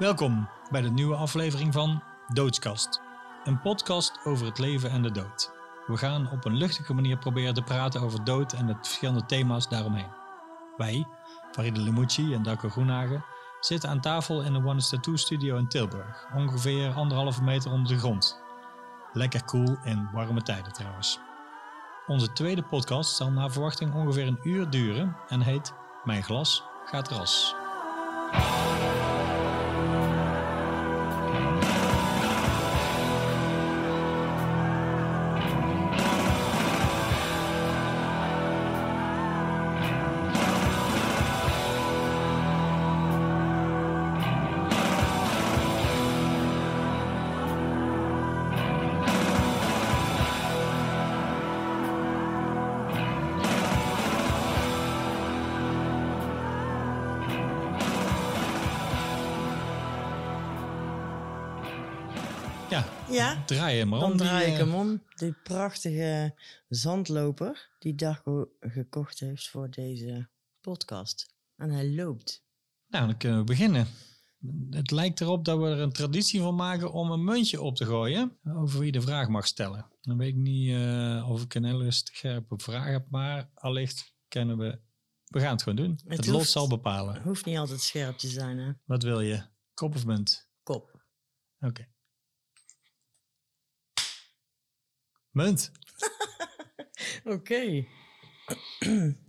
Welkom bij de nieuwe aflevering van Doodskast. Een podcast over het leven en de dood. We gaan op een luchtige manier proberen te praten over dood en de verschillende thema's daaromheen. Wij, Faride Lemucci en Daco Groenhagen, zitten aan tafel in de One Studio in Tilburg. Ongeveer anderhalve meter onder de grond. Lekker cool in warme tijden trouwens. Onze tweede podcast zal naar verwachting ongeveer een uur duren en heet Mijn glas gaat ras. Draai hem maar dan om. die, draai ik eh, hem om. Die prachtige zandloper die Darko gekocht heeft voor deze podcast. En hij loopt. Nou, dan kunnen we beginnen. Het lijkt erop dat we er een traditie van maken om een muntje op te gooien over wie de vraag mag stellen. Dan weet ik niet eh, of ik een hele scherpe vraag heb, maar allicht kennen we... We gaan het gewoon doen. Het, lot hoeft- zal bepalen. Hoeft niet altijd scherp te zijn, hè? Wat wil je? Kop of munt? Kop. Oké. Munt. Oké.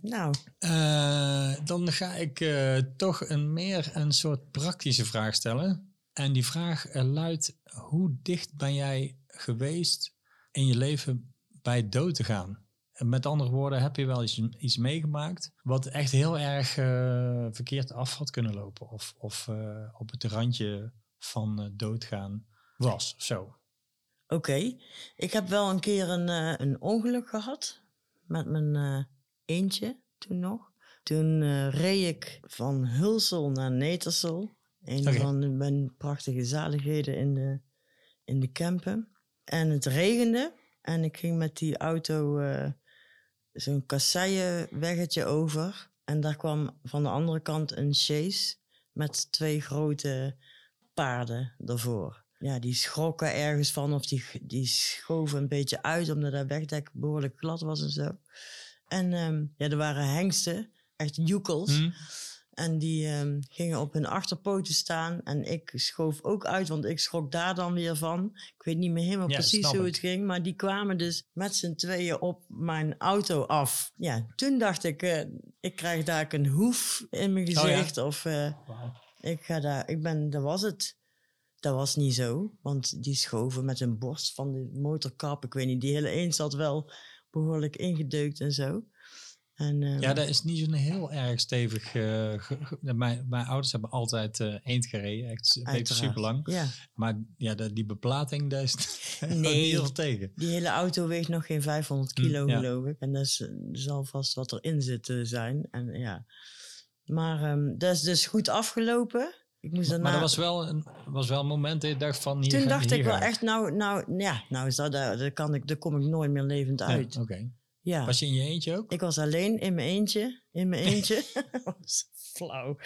nou, Eh, dan ga ik eh, toch een meer een soort praktische vraag stellen. En die vraag eh, luidt: hoe dicht ben jij geweest in je leven bij dood te gaan? En Met andere woorden, heb je wel iets, iets meegemaakt wat echt heel erg verkeerd af had kunnen lopen? Of, of op het randje van doodgaan was? Zo. Oké. Ik heb wel een keer een, eh, een ongeluk gehad. Met mijn eh, eentje toen nog. Toen eh, reed ik van Hulsel naar Netersel. Een van mijn prachtige zaligheden in de, in de Kempen. En het regende. En ik ging met die auto zo'n kasseienweggetje over. En daar kwam van de andere kant een chase met twee grote paarden ervoor. Ja, die schrokken ergens van of die, die schoven een beetje uit omdat dat wegdek behoorlijk glad was en zo. En ehm, ja, er waren hengsten, echt joekels. Hm? En die ehm, gingen op hun achterpoten staan. En ik schoof ook uit, want ik schrok daar dan weer van. Ik weet niet meer helemaal Ja, precies hoe het ging. Maar die kwamen dus met z'n tweeën op mijn auto af. Ja, toen dacht ik, eh, ik krijg daar een hoef in mijn Oh ja. gezicht. Of eh, ik ga daar, ik ben, dat was het. Dat was niet zo, want die schoven met een borst van de motorkap. Ik weet niet, die hele een zat wel behoorlijk ingedeukt en zo. En, ehm, Ja, dat is niet zo'n heel erg stevig. eh, mijn, mijn ouders hebben altijd eh eend gereden. Echt super lang. Ja, Maar ja, de- die beplating, daar is nee. heel tegen. die hele auto weegt nog geen 500 kilo, Mm, ja. geloof ik. En dat is, zal vast wat erin zitten zijn. En, ja. Maar ehm, dat is dus goed afgelopen. Ik moest daarna... Maar dat was wel, een, was wel een moment dat je dacht van... Hier Toen dacht hier ik wel echt, nou, nou, ja, nou is dat, daar, daar, kan ik, daar kom ik nooit meer levend uit. Oké. Ja. Was je in je eentje ook? Ik was alleen in mijn eentje. In mijn eentje. Was flauw.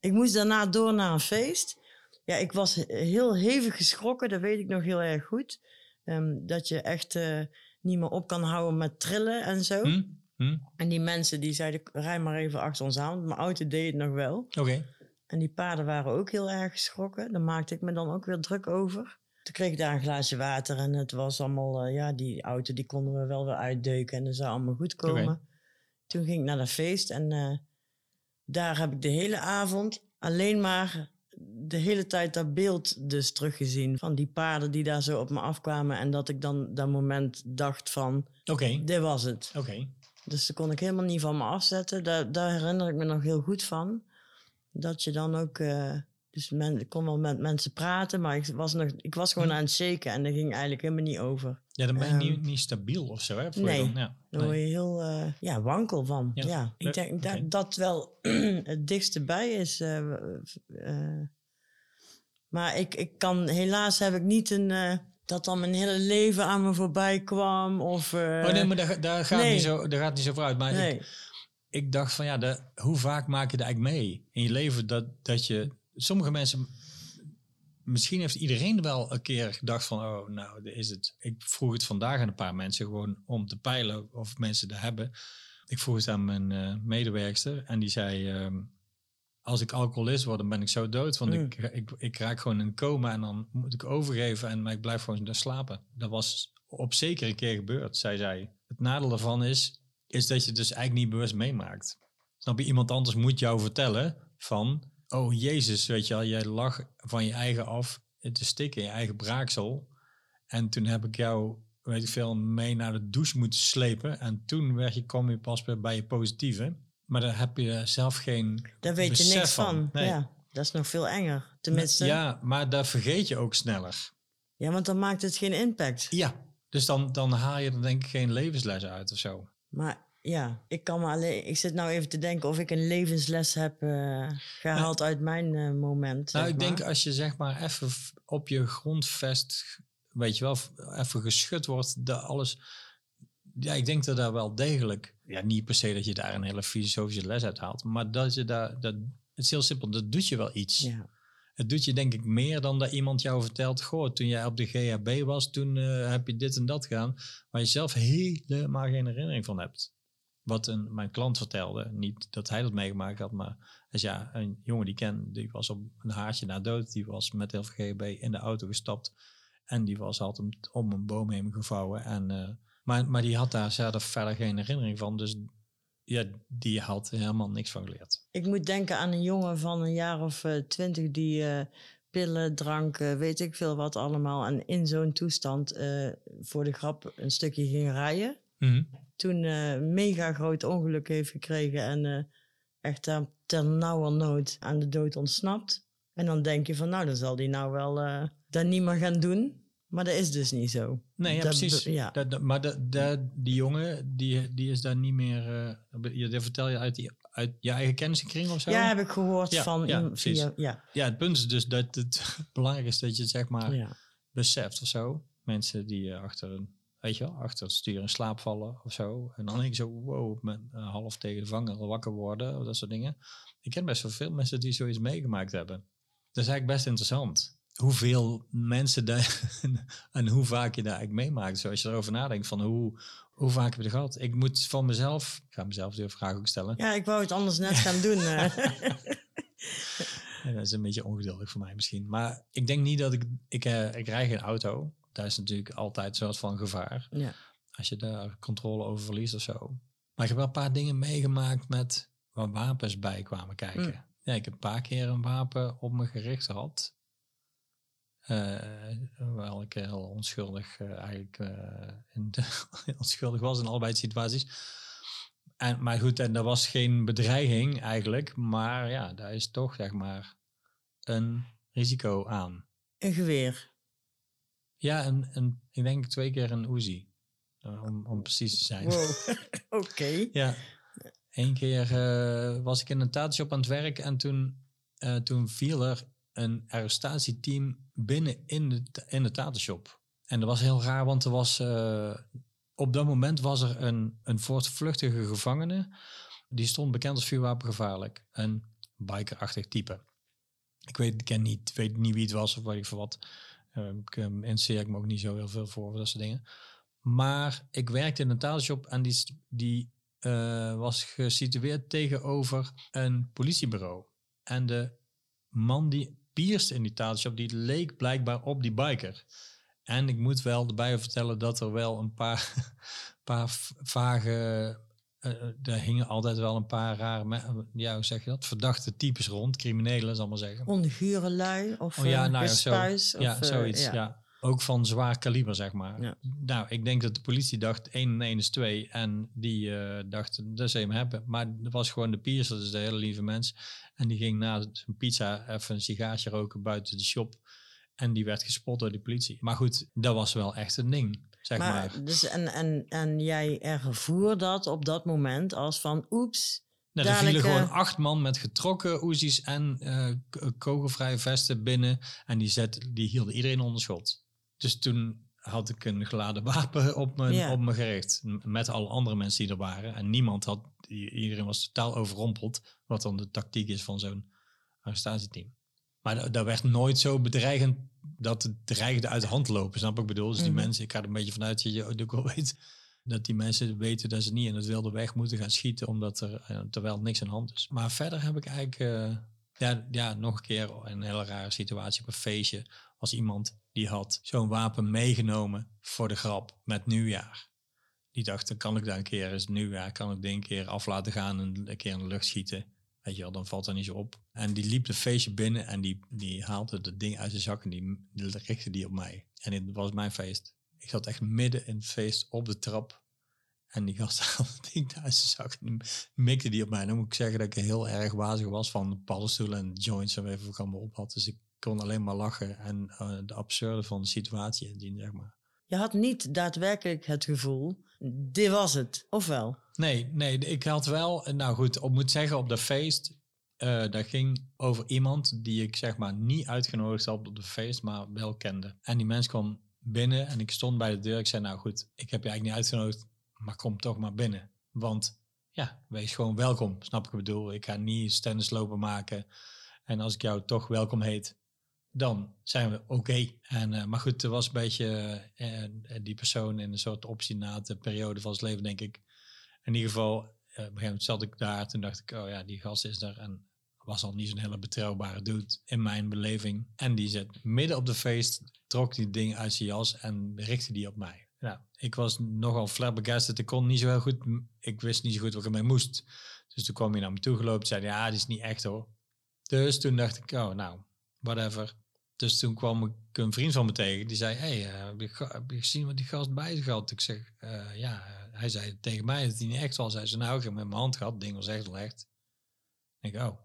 Ik moest daarna door naar een feest. Ja, ik was heel hevig geschrokken. Dat weet ik nog heel erg goed. Ehm, dat je echt eh, niet meer op kan houden met trillen en zo. Hm? Hm? En die mensen die zeiden, rij maar even achter ons aan. Mijn auto deed het nog wel. Oké. En die paarden waren ook heel erg geschrokken. Daar maakte ik me dan ook weer druk over. Toen kreeg ik daar een glaasje water en het was allemaal, eh, ja, die auto die konden we wel weer uitdeuken en dat zou allemaal goed komen. Toen ging ik naar dat feest en eh, daar heb ik de hele avond alleen maar de hele tijd dat beeld dus teruggezien van die paarden die daar zo op me afkwamen en dat ik dan dat moment dacht van, Oké. dit was het. Oké. Dus daar kon ik helemaal niet van me afzetten. Daar, daar herinner ik me nog heel goed van. Dat je dan ook... eh, dus men, ik kon wel met mensen praten, maar ik was, nog, ik was gewoon Hm. aan het shaken. En dat ging eigenlijk helemaal niet over. Ja, dan ben je Ehm, niet, niet stabiel of zo, hè? Je nee. dan? Ja. Daar Nee. word je heel eh, ja, wankel van. Ja, ik denk dat dat wel het dichtste bij is. eh, maar ik, ik kan... Helaas heb ik niet een... dat dan mijn hele leven aan me voorbij kwam. Of, Oh nee, maar daar, daar, gaat nee. niet zo, daar gaat niet zo vooruit. Maar nee. ik, ik dacht van ja, de, hoe vaak maak je dat eigenlijk mee in je leven dat, dat je... Sommige mensen misschien heeft iedereen wel een keer gedacht van, oh, nou, dit is het. Ik vroeg het vandaag aan een paar mensen gewoon om te peilen of mensen dat hebben. Ik vroeg het aan mijn uh, medewerkster en die zei, ehm, als ik alcoholist word, dan ben ik zo dood. Want Mm. ik, ik, ik raak gewoon in coma en dan moet ik overgeven en maar ik blijf gewoon daar slapen. Dat was op zeker een keer gebeurd, zei zij. Het nadeel daarvan is, is dat je het dus eigenlijk niet bewust meemaakt. Snap je, iemand anders moet jou vertellen van, oh Jezus, weet je wel, jij lag van je eigen af te stikken je eigen braaksel. En toen heb ik jou, weet ik veel, mee naar de douche moeten slepen. En toen werd je, kwam je pas bij je positieve. Maar daar heb je zelf geen Daar weet je niks van. Nee. Ja, dat is nog veel enger. Tenminste. Ja, Ja, maar daar vergeet je ook sneller. want dan maakt het geen impact. Ja, dus dan, dan haal je er denk ik geen levensles uit of zo. Maar ja, ik kan me alleen. Ik zit nou even te denken of ik een levensles heb eh, gehaald uit mijn eh, moment. Nou, ik denk als je zeg maar even op je grondvest, weet je wel, even geschud wordt, dat alles. Ja, ik denk dat daar wel degelijk, ja, niet per se dat je daar een hele filosofische les uit haalt, maar dat je daar, dat, het is heel simpel, dat doet je wel iets. Ja. Het doet je denk ik meer dan dat iemand jou vertelt, goh, toen jij op de GHB was, toen eh, heb je dit en dat gedaan, waar je zelf helemaal geen herinnering van hebt. Wat een, mijn klant vertelde, niet dat hij dat meegemaakt had, maar als ja, een jongen die ken, die was op een haartje na dood, die was met heel veel GHB in de auto gestapt en die was altijd om een boom heen gevouwen. En, eh, maar, maar die had daar zelf verder geen herinnering van, dus ja, die had helemaal niks van geleerd. Ik moet denken aan een jongen van een jaar of eh, twintig die eh, pillen, drank, eh, weet ik veel wat allemaal. En in zo'n toestand voor de grap een stukje ging rijden. Toen eh, een mega groot ongeluk heeft gekregen en echt ter, ter nauwernood aan de dood ontsnapt. En dan denk je van nou, dan zal die nou wel dat niet meer gaan doen. Maar dat is dus niet zo. Nee, ja, Dat precies. ja. Dat, maar dat, dat, die jongen, die, die is daar niet meer... je- dat vertel je uit, die, uit je eigen kennissenkring of zo? Ja, heb ik gehoord Ja, van ja, in- via, ja, Ja, het punt is dus dat het belangrijk is dat je het zeg maar beseft of zo. Mensen die eh, achter een, weet je wel, achter het stuur in slaap vallen of zo. En dan denk je zo, wow, met half tegen de vangen wakker worden, of dat soort dingen. Ik ken best wel veel mensen die zoiets meegemaakt hebben. Dat is eigenlijk best interessant. Hoeveel mensen daar en hoe vaak je daar eigenlijk meemaakt. Zoals je erover nadenkt van hoe, hoe vaak heb je het gehad. Ik moet van mezelf, ik ga mezelf de vraag ook stellen. ja, ik wou het anders net gaan doen. eh. Ja, dat is een beetje ongeduldig voor mij misschien. Maar ik denk niet dat ik... Ik, eh, ik rij geen auto. Daar is natuurlijk altijd een soort van gevaar. ja. Als je daar controle over verliest of zo. Maar ik heb wel een paar dingen meegemaakt met waar wapens bij kwamen kijken. Mm. Ja, ik heb een paar keer een wapen op me gericht gehad. Eh, hoewel ik heel onschuldig eh, eigenlijk eh, in de, onschuldig was in allebei situaties. En, maar goed, en dat was geen bedreiging eigenlijk. Maar ja, daar is toch zeg maar een risico aan. Een geweer. Ja, een, een, ik denk twee keer een Uzi. om, om precies te zijn. Wow. Oké. Ja. Eén keer was ik in een tatenshop aan het werk en toen, toen viel er een arrestatieteam binnen in de, in de tatenshop. En dat was heel raar, want er was, eh, op dat moment was er een, een voortvluchtige gevangene. Die stond bekend als vuurwapengevaarlijk. Een bikerachtig type. Ik weet, ken niet, weet niet wie het was of weet ik veel wat. Eh, ik uh, interesseer ik me ook niet zo heel veel voor, voor dat soort dingen. Maar ik werkte in een tatenshop en die, die eh, was gesitueerd tegenover een politiebureau. En de man die pierste in die tatenshop, die leek blijkbaar op die biker. En ik moet wel erbij vertellen dat er wel een paar, paar vage... eh, eh, er hingen altijd wel een paar rare, ja, hoe zeg je dat? Verdachte types rond, criminelen, zal ik maar zeggen. Ongure lui of Oh ja, eh, nou ja, zo. of, ja, eh, zoiets. ja. Ook van zwaar kaliber, zeg maar. Ja. Nou, ik denk dat de politie dacht 1 en 1 is 2. En die eh dacht, dat ze hem hebben. Maar dat was gewoon de piercer, dus de hele lieve mens. En die ging na zijn pizza even een sigaartje roken buiten de shop. En die werd gespot door de politie. Maar goed, dat was wel echt een ding, zeg maar. Maar, dus, en, en, en jij ervoer dat op dat moment als van oeps. Nou, er vielen gewoon eh, acht man met getrokken Uzi's en k- kogelvrije vesten binnen. En die, zet, die hielden iedereen onder schot. Dus toen had ik een geladen wapen op me, Ja. op me gericht. Met alle andere mensen die er waren. En niemand had, iedereen was totaal overrompeld. Wat dan de tactiek is van zo'n arrestatieteam. Maar da- daar werd nooit zo bedreigend dat het dreigde uit de hand lopen. Snap ik bedoel? Dus die Mhm. mensen, ik ga er een beetje vanuit dat je ook wel weet dat die mensen weten dat ze niet in het wilde weg moeten gaan schieten, omdat er, eh, terwijl niks aan de hand is. Maar verder heb ik eigenlijk, eh, ja, ja, nog een keer een hele rare situatie op een feestje. Was iemand die had zo'n wapen meegenomen voor de grap met nieuwjaar. Die dacht, dan kan ik daar een keer, het nieuwjaar, kan ik dit een keer af laten gaan en een keer in de lucht schieten. Weet je wel, dan valt dat niet zo op. En die liep het feestje binnen en die, die haalde het ding uit zijn zak en die, die richtte die op mij. En dit was mijn feest. Ik zat echt midden in het feest op de trap. En die gast haalde het ding uit zijn zak en die mikte die op mij. Dan moet ik zeggen dat ik heel erg wazig was van paddenstoelen en joints en ik wat ik op had. Dus ik kon alleen maar lachen en eh, de absurde van de situatie inzien, zeg maar. Je had niet daadwerkelijk het gevoel, dit was het. Of wel? Nee, nee, ik had wel, nou goed, ik moet zeggen op dat feest, eh dat ging over iemand die ik zeg maar niet uitgenodigd had op de feest, maar wel kende. En die mens kwam binnen en ik stond bij de deur. Ik zei, nou goed, ik heb je eigenlijk niet uitgenodigd, maar kom toch maar binnen. Want ja, wees gewoon welkom, snap ik wat ik bedoel. Ik ga niet stennis lopen maken. En als ik jou toch welkom heet, dan zijn we oké. En eh, Maar goed, er was een beetje eh, eh, die persoon in een soort obstinate periode van zijn leven, denk ik. In ieder geval, op een gegeven moment zat ik daar. Toen dacht ik, oh ja, die gast is er. En was al niet zo'n hele betrouwbare dude in mijn beleving. En die zit midden op de feest, trok die ding uit zijn jas en richtte die op mij. Nou, ik was nogal flabbergasted. Ik kon niet zo heel goed, ik wist niet zo goed wat ik ermee moest. Dus toen kwam hij naar me toe gelopen zei, ja, die is niet echt hoor. Dus toen dacht ik, oh nou, whatever. Dus toen kwam ik een vriend van me tegen. Die zei, hey, eh, heb, je, gezien wat die gast bij zich had? Ik zeg, eh, ja. Hij zei tegen mij dat hij niet echt was. Hij zei, nou, ik heb met mijn hand gehad. Ding was echt wel echt. Ik oh.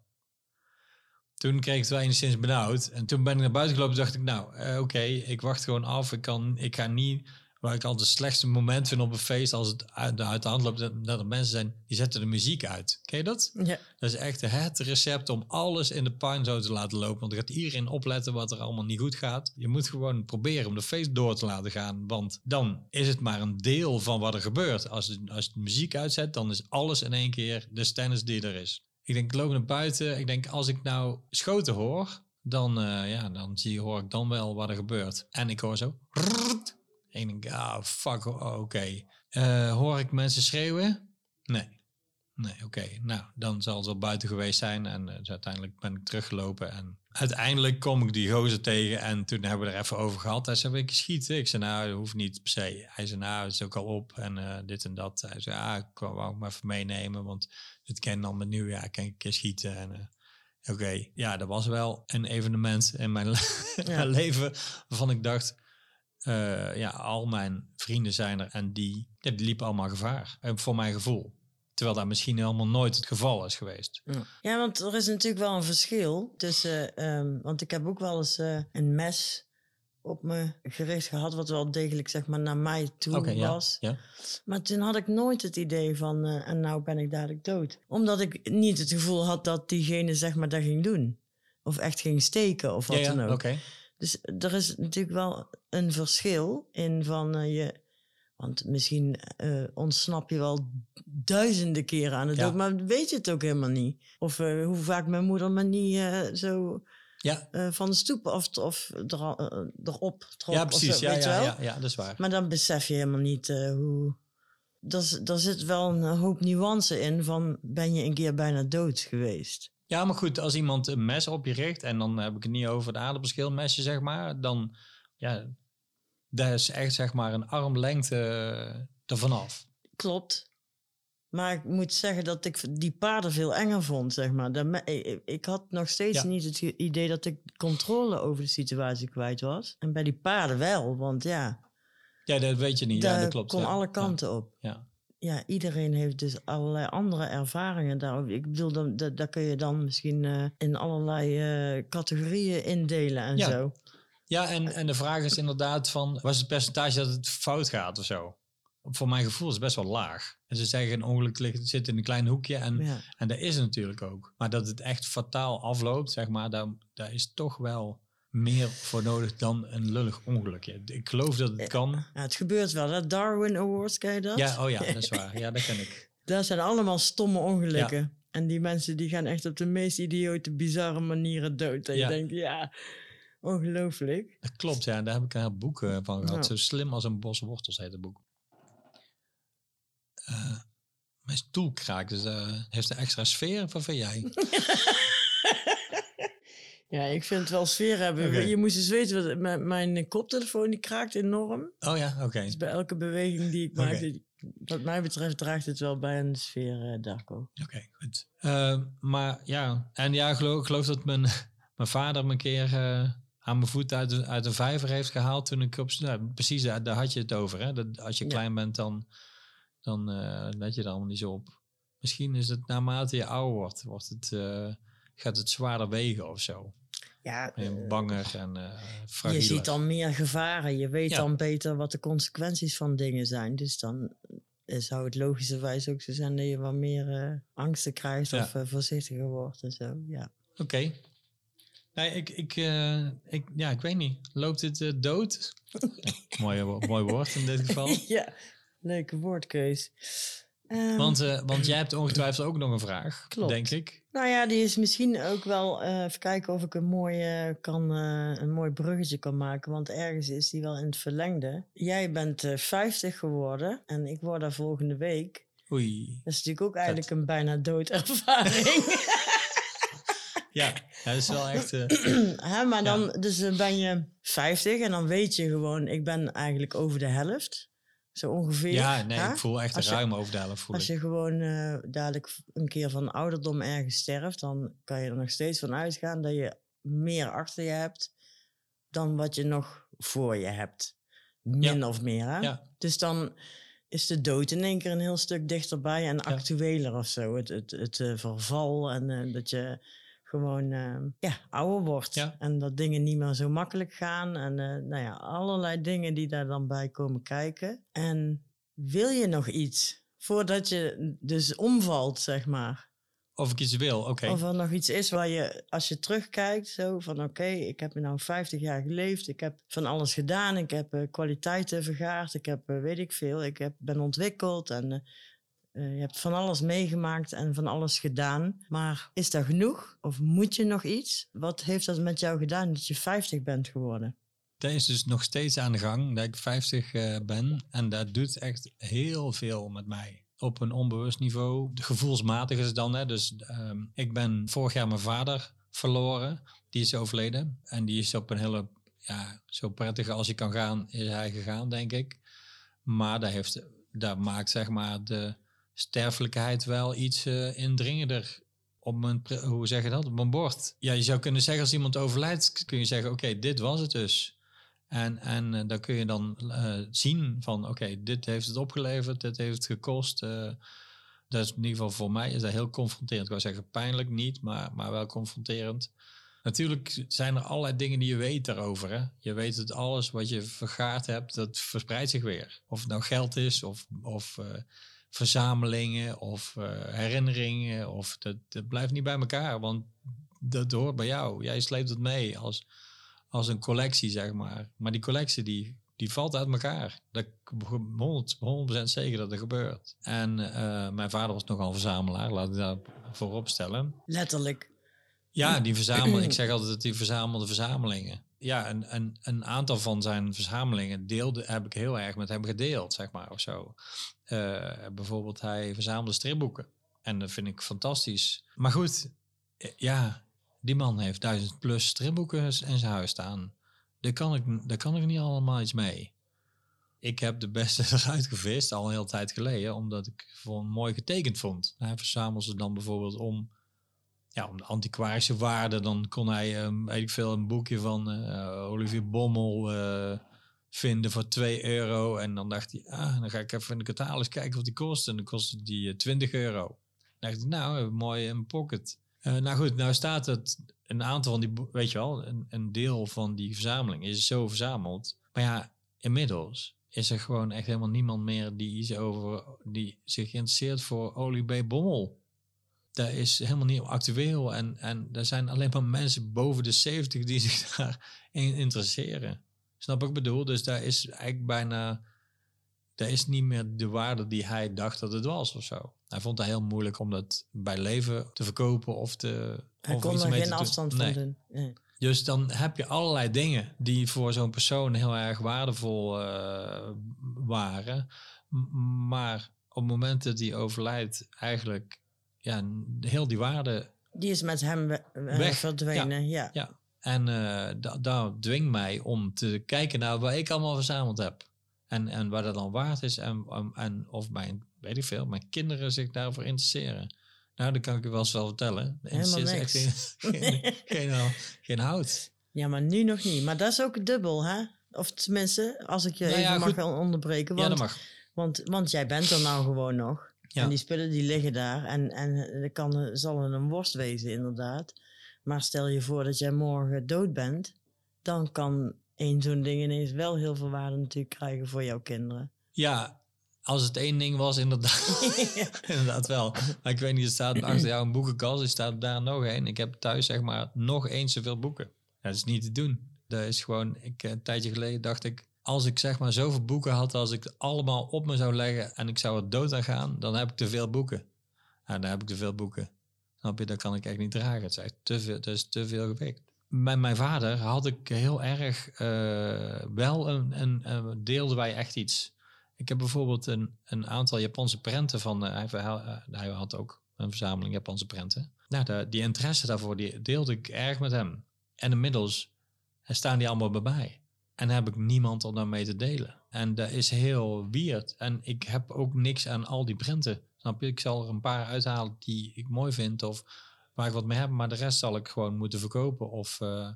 Toen kreeg ik het wel enigszins benauwd. En toen ben ik naar buiten gelopen. dacht ik, nou, eh, oké, ik wacht gewoon af. Ik, kan, ik ga niet, waar ik altijd het slechtste moment vind op een feest, als het uit, uit de hand loopt, dat, er mensen zijn, die zetten de muziek uit. Ken je dat? Ja. Dat is echt het recept om alles in de puin zo te laten lopen. Want er gaat iedereen opletten wat er allemaal niet goed gaat. Je moet gewoon proberen om de feest door te laten gaan. Want dan is het maar een deel van wat er gebeurt. Als, als je de muziek uitzet, dan is alles in één keer de stennis die er is. Ik denk, ik loop naar buiten. Ik denk, als ik nou schoten hoor, dan, eh, ja, dan zie, hoor ik dan wel wat er gebeurt. En ik hoor zo... rrrt. En ik denk, ah, fuck, oh, oké. Eh, hoor ik mensen schreeuwen? Nee. Nee, oké. Nou, dan zal het wel buiten geweest zijn. En eh, dus uiteindelijk ben ik teruggelopen. En uiteindelijk kom ik die gozer tegen. En toen hebben we er even over gehad. Hij zei, wil ik schieten? Ik zei, nou, dat hoeft niet per se. Hij zei, nou, het is ook al op. En eh, dit en dat. Hij zei, ah, ik wou hem even meenemen. Want het ken dan met nieuwjaar. Kan ik een keer schieten. En oké, ja, dat was wel een evenement in mijn, le- Ja. mijn leven. Waarvan ik dacht, eh, ja, al mijn vrienden zijn er. En die, ja, die liepen allemaal gevaar. eh, voor mijn gevoel. Terwijl dat misschien helemaal nooit het geval is geweest. Ja, want er is natuurlijk wel een verschil tussen. ehm, want ik heb ook wel eens eh, een mes op me gericht gehad, wat wel degelijk zeg maar naar mij toe was. ja. Maar toen had ik nooit het idee van, eh, en nou ben ik dadelijk dood. Omdat ik niet het gevoel had dat diegene zeg maar dat ging doen. Of echt ging steken of wat ja, ja, dan ook. oké. Dus er is natuurlijk wel een verschil in van eh, je. Want misschien eh, ontsnap je wel duizenden keren aan het Ja. dood, maar weet je het ook helemaal niet. Of eh, hoe vaak mijn moeder me niet zo Ja, van de stoep of, of erop trok. ja of precies. zo, Ja, weet ja, wel? ja, ja, dat is waar. Maar dan besef je helemaal niet hoe. Er zit wel een hoop nuance in van ben je een keer bijna dood geweest. Ja, maar goed, als iemand een mes op je richt, en dan heb ik het niet over de aardappelschilmesje, zeg maar, dan, ja, dat is echt, zeg maar, een armlengte eh, ervan af. Klopt. Maar ik moet zeggen dat ik die paarden veel enger vond, zeg maar. Ik, had nog steeds Ja. niet het idee dat ik controle over de situatie kwijt was. En bij die paarden wel, want ja, Ja, dat weet je niet. daar ja, dat klopt. kon ja. alle kanten op. Ja. Ja, iedereen heeft dus allerlei andere ervaringen daarover. Ik bedoel, dan, dat, dat kun je dan misschien eh, in allerlei eh, categorieën indelen en Ja. zo. Ja, en, en de vraag is inderdaad van, was het percentage dat het fout gaat of zo? Voor mijn gevoel is het best wel laag. En ze zeggen een ongeluk ligt, zit in een klein hoekje en, Ja. en dat is het natuurlijk ook. Maar dat het echt fataal afloopt, zeg maar, daar, daar is toch wel meer voor nodig dan een lullig ongelukje. Ik geloof dat het kan. Ja, het gebeurt wel, hè? Darwin Awards, ken je dat? Ja, oh ja, dat is waar. Ja, dat ken ik. Dat zijn allemaal stomme ongelukken. En die mensen die gaan echt op de meest idiote, bizarre manieren dood. En Ja. je denkt, ja, ongelooflijk. Dat klopt, ja. Daar heb ik een boek eh, van gehad. Zo slim als een bos wortels heet het boek. Eh, mijn stoel kraakt, dus eh, heeft een extra sfeer. Wat vind jij? Ja, ik vind het wel sfeer hebben. Je moest eens weten, wat, mijn, mijn koptelefoon die kraakt enorm. Oh ja, oké. Dus bij elke beweging die ik maak, die- wat mij betreft, draagt het wel bij een sfeer, Darko. Oké, goed. Eh, maar ja, en ja, ik geloof, dat mijn, mijn vader me een keer eh, aan mijn voet uit, de- uit een vijver heeft gehaald toen ik op... Nou, precies, daar, daar had je het over. Hè? Dat als je Ja. klein bent, dan, dan eh, let je er allemaal niet zo op. Misschien is het naarmate je ouder wordt, wordt het, gaat het zwaarder wegen of zo. Ja, je eh, banger en eh je fragieler. ziet dan meer gevaren. Je weet Ja. dan beter wat de consequenties van dingen zijn. Dus dan eh, zou het logischerwijs ook zo zijn dat je wat meer eh, angsten krijgt Ja. of eh, voorzichtiger wordt en zo. Ja. Oké. Nee, ik, ik, ik, ja, ik weet niet. Loopt dit eh, dood? mooi, mooi woord in dit geval. ja, leuke woordkeus. Ehm, Want, eh, want jij hebt ongetwijfeld ook nog een vraag, Klopt. denk ik. Nou ja, die is misschien ook wel. eh, even kijken of ik een mooi, eh, kan, eh, een mooi bruggetje kan maken. Want ergens is die wel in het verlengde. Jij bent eh 50 geworden en ik word daar volgende week. Oei. Dat is natuurlijk ook eigenlijk een bijna doodervaring. Ja, ja, dat is wel echt... Hè, maar dan dus dan ben je 50 en dan weet je gewoon, ik ben eigenlijk over de helft. Zo ongeveer. ja, nee, hè? ik voel echt Als je- ruim over de helft. Voel Als ik. je gewoon eh, dadelijk een keer van ouderdom ergens sterft, dan kan je er nog steeds van uitgaan dat je meer achter je hebt dan wat je nog voor je hebt. Min of meer. Hè? Ja. Dus dan is de dood in één keer een heel stuk dichterbij en actueler of zo. Het, het, het eh, verval en eh, dat je gewoon eh, ja, ouder wordt. Ja. En dat dingen niet meer zo makkelijk gaan. En eh, nou ja, allerlei dingen die daar dan bij komen kijken. En wil je nog iets voordat je dus omvalt, zeg maar? Of ik iets wil, oké. Of er nog iets is waar je, als je terugkijkt, zo van oké, ik heb nu 50 jaar geleefd. Ik heb van alles gedaan. Ik heb eh, kwaliteiten vergaard. Ik heb, eh, weet ik veel, ik heb, ben ontwikkeld. En eh, je hebt van alles meegemaakt en van alles gedaan. Maar is dat genoeg? Of moet je nog iets? Wat heeft dat met jou gedaan dat je 50 bent geworden? Dat is dus nog steeds aan de gang, dat ik 50 eh, ben. En dat doet echt heel veel met mij. Op een onbewust niveau. Gevoelsmatig is het dan. Hè? Dus ehm, ik ben vorig jaar mijn vader verloren. Die is overleden. En die is op een hele, ja, zo prettig als je kan gaan, is hij gegaan, denk ik. Maar dat, heeft, dat maakt zeg maar de sterfelijkheid wel iets eh, indringender op mijn, hoe zeg je dat, op mijn bord. Ja, je zou kunnen zeggen als iemand overlijdt, kun je zeggen, oké, dit was het dus. En, en eh, dan kun je dan eh, zien van, oké, dit heeft het opgeleverd, dit heeft het gekost. dat is in ieder geval voor mij is dat heel confronterend. Ik wou zeggen pijnlijk niet, maar, maar wel confronterend. Natuurlijk zijn er allerlei dingen die je weet daarover. Hè? Je weet dat alles wat je vergaard hebt, dat verspreidt zich weer. Of het nou geld is, of, of verzamelingen, of eh, herinneringen. Of dat, dat blijft niet bij elkaar, want dat hoort bij jou. Jij sleept het mee als, als een collectie, zeg maar. Maar die collectie, die, die valt uit elkaar. Dat 100, 100% zeker dat er gebeurt. En eh, mijn vader was nogal een verzamelaar, laat ik daar voorop stellen. Letterlijk. Ja, die verzamelde. ik zeg altijd dat die verzamelde verzamelingen. Ja, een, een, een aantal van zijn verzamelingen deelde, heb ik heel erg met hem gedeeld, zeg maar, of zo. Eh, bijvoorbeeld, hij verzamelde stripboeken. En dat vind ik fantastisch. Maar goed, eh, ja, die man heeft duizend plus stripboeken in zijn huis staan. Daar kan ik, daar kan ik niet allemaal iets mee. Ik heb de beste eruit gevist, al een hele tijd geleden, omdat ik het mooi getekend vond. Hij verzamelde ze dan bijvoorbeeld om ja, om de antiquarische waarde, dan kon hij, um, weet ik veel, een boekje van eh, Olivier Bommel eh, vinden voor 2 euro. En dan dacht hij, ah, dan ga ik even in de catalogus kijken wat die kost. En dan kostte die eh, 20 euro. Dan dacht ik, nou, mooi in pocket. Eh, nou goed, nou staat het, een aantal van die, weet je wel, een, een deel van die verzameling is zo verzameld. Maar ja, inmiddels is er gewoon echt helemaal niemand meer die iets over, die zich interesseert voor Olie B. Bommel dat is helemaal niet actueel. En, en er zijn alleen maar mensen boven de 70 die zich daarin interesseren. Snap ik bedoel? Dus daar is eigenlijk bijna dat is niet meer de waarde die hij dacht dat het was of zo. Hij vond het heel moeilijk om dat bij leven te verkopen of te. Hij of kon iets er geen doen. afstand Nee. van doen. Nee. Dus dan heb je allerlei dingen die voor zo'n persoon heel erg waardevol eh, waren. Maar op het moment dat hij overlijdt, eigenlijk ja, heel die waarde. Die is met hem we- eh, Weg, verdwenen. Ja. Ja. En eh da- dat dwingt mij om te kijken naar wat ik allemaal verzameld heb. En, en waar dat dan waard is. En, en, en of mijn, weet ik veel, mijn kinderen zich daarvoor interesseren. Nou, dat kan ik u wel eens wel vertellen. Er Helemaal interesseert echt geen, geen, geen, geen hout. Ja, maar nu nog niet. Maar dat is ook dubbel, hè? Of tenminste, als ik je Nou ja, even mag goed. onderbreken. Ja, Want, dat mag. want, want jij bent er nou gewoon nog. Ja. En die spullen die liggen daar. En, en dat kan, zal het een worst wezen, inderdaad. Maar stel je voor dat jij morgen dood bent. Dan kan één zo'n ding ineens wel heel veel waarde natuurlijk krijgen voor jouw kinderen. Ja, als het één ding was, inderdaad, inderdaad wel. Maar ik weet niet, er staat achter jou een boekenkast, er staat daar nog één. Ik heb thuis zeg maar nog eens zoveel boeken. Dat is niet te doen. Dat is gewoon, ik, een tijdje geleden dacht ik, als ik zeg maar zoveel boeken had, als ik het allemaal op me zou leggen en ik zou er dood aan gaan, dan heb ik te veel boeken. En dan heb ik te veel boeken. Snap je, dat kan ik echt niet dragen. Het is echt te veel, dat is te veel gewicht. Met mijn vader had ik heel erg eh, wel een, een, een wij echt iets. Ik heb bijvoorbeeld een, een aantal Japanse prenten van. eh, hij, eh, hij had ook een verzameling Japanse prenten. Nou, de, die interesse daarvoor die deelde ik erg met hem. En inmiddels staan die allemaal bij mij. En heb ik niemand om daarmee te delen. En dat is heel weird. En ik heb ook niks aan al die prenten. Snap je? Ik zal er een paar uithalen die ik mooi vind of waar ik wat mee heb. Maar de rest zal ik gewoon moeten verkopen of eh,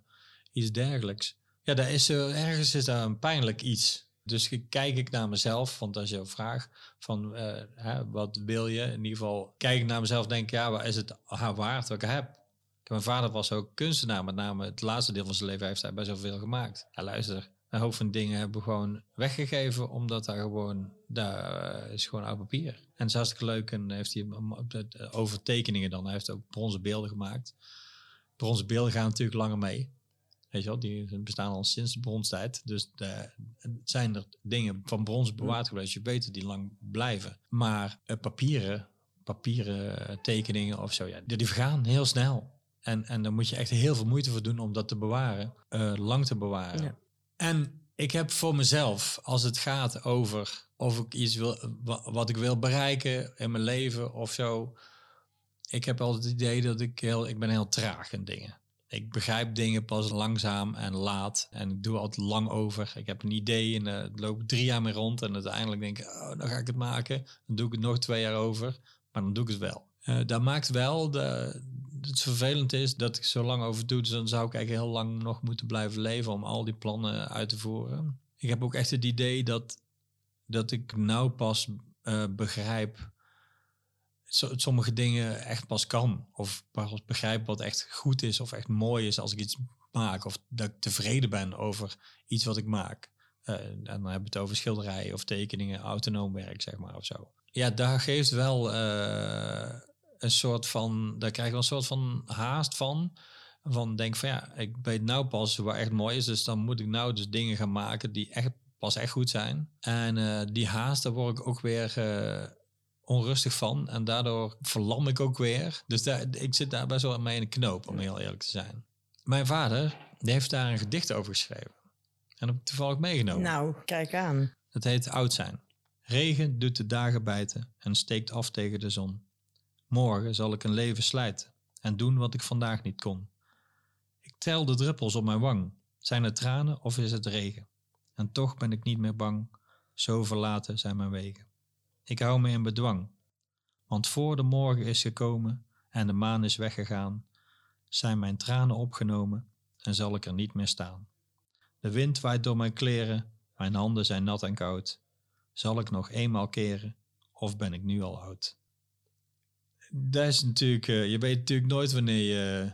iets dergelijks. Ja, daar is, eh, ergens is daar een pijnlijk iets. Dus kijk ik naar mezelf, want als je een vraag van eh, hè, wat wil je? In ieder geval kijk ik naar mezelf denk ja, wat is het waard wat ik heb? Mijn vader was ook kunstenaar, met name het laatste deel van zijn leven heeft hij best wel veel gemaakt. Ja, luister, een hoop van dingen hebben we gewoon weggegeven, omdat daar gewoon, daar eh, is gewoon oud papier. En het is hartstikke leuk en heeft hij over tekeningen dan, hij heeft ook bronzen beelden gemaakt. Bronzen beelden gaan natuurlijk langer mee. Weet je wel, die bestaan al sinds de bronstijd. Dus de, zijn er dingen van brons bewaard geweest. Je weet die lang blijven. Maar eh, papieren, papieren eh, tekeningen of zo, ja, die, die vergaan heel snel. En, en daar moet je echt heel veel moeite voor doen om dat te bewaren, eh, lang te bewaren. En ik heb voor mezelf, als het gaat over of ik iets wil, wa- wat ik wil bereiken in mijn leven of zo. Ik heb altijd het idee dat ik heel, ik ben heel traag in dingen. Ik begrijp dingen pas langzaam en laat. En ik doe altijd lang over. Ik heb een idee en uh, loop drie jaar mee rond. En uiteindelijk denk ik, oh, dan ga ik het maken. Dan doe ik het nog twee jaar over. Maar dan doe ik het wel. Uh, dat maakt wel de, het vervelend is dat ik zo lang over doe. Dus dan zou ik eigenlijk heel lang nog moeten blijven leven om al die plannen uit te voeren. Ik heb ook echt het idee dat, dat ik nou pas uh, begrijp sommige dingen echt pas kan. Of pas begrijp wat echt goed is of echt mooi is als ik iets maak. Of dat ik tevreden ben over iets wat ik maak. Uh, en dan hebben we het over schilderijen of tekeningen, autonoom werk, zeg maar, of zo. Ja, daar geeft wel uh, een soort van, daar krijg ik wel een soort van haast van. Van denk van ja, ik weet nou pas wat echt mooi is. Dus dan moet ik nou dus dingen gaan maken die echt pas echt goed zijn. En uh, die haast, daar word ik ook weer onrustig van. En daardoor verlam ik ook weer. Dus daar, ik zit daar best wel mee in de knoop, om heel eerlijk te zijn. Mijn vader, die heeft daar een gedicht over geschreven. En dat heb ik toevallig meegenomen. Nou, kijk aan. Het heet Oud zijn. Regen doet de dagen bijten en steekt af tegen de zon. Morgen zal ik een leven slijten en doen wat ik vandaag niet kon. Ik tel de druppels op mijn wang. Zijn het tranen of is het regen? En toch ben ik niet meer bang. Zo verlaten zijn mijn wegen. Ik hou me in bedwang. Want voor de morgen is gekomen en de maan is weggegaan, zijn mijn tranen opgenomen en zal ik er niet meer staan. De wind waait door mijn kleren, mijn handen zijn nat en koud. Zal ik nog eenmaal keren of ben ik nu al oud? Dat is natuurlijk, uh, je weet natuurlijk nooit wanneer je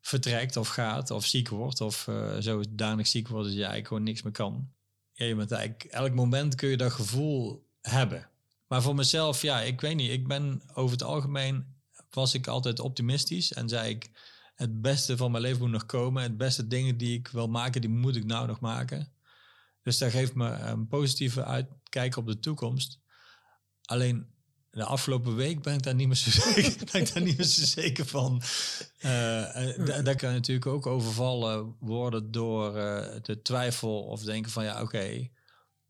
vertrekt of gaat of ziek wordt of uh, zodanig ziek wordt dat je eigenlijk gewoon niks meer kan. Ja, je bent eigenlijk, elk moment kun je dat gevoel hebben. Maar voor mezelf, ja, ik weet niet. Ik ben over het algemeen, was ik altijd optimistisch en zei ik, het beste van mijn leven moet nog komen. Het beste dingen die ik wil maken, die moet ik nou nog maken. Dus dat geeft me een positieve uitkijk op de toekomst. Alleen de afgelopen week ben ik daar niet meer zo zeker, ben ik daar niet meer zo zeker van. Uh, daar kan je natuurlijk ook overvallen worden door uh, de twijfel of denken van ja, oké,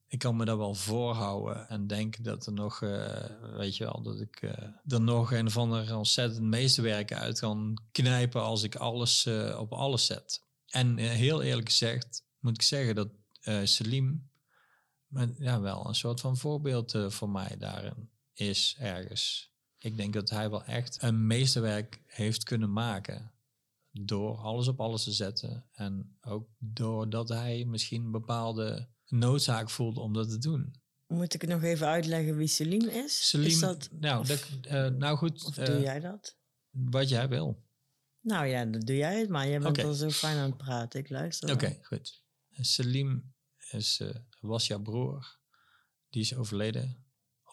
ik kan me dat wel voorhouden en denk dat er nog, uh, weet je wel, dat ik er nog een of ander ontzettend meesterwerk uit kan knijpen als ik alles op alles zet. En heel eerlijk gezegd moet ik zeggen dat Selim ja, wel een soort van voorbeeld voor mij daarin is ergens. Ik denk dat hij wel echt een meesterwerk heeft kunnen maken. Door alles op alles te zetten. En ook doordat hij misschien een bepaalde noodzaak voelde om dat te doen. Moet ik nog even uitleggen wie Selim is? Selim, is dat, nou, dat, uh, nou goed. Of doe uh, jij dat? Wat jij wil. Nou ja, dan doe jij het maar. Jij bent okay. al zo fijn aan het praten. Ik luister. Oké, okay, goed. Selim is, uh, was jouw broer. Die is overleden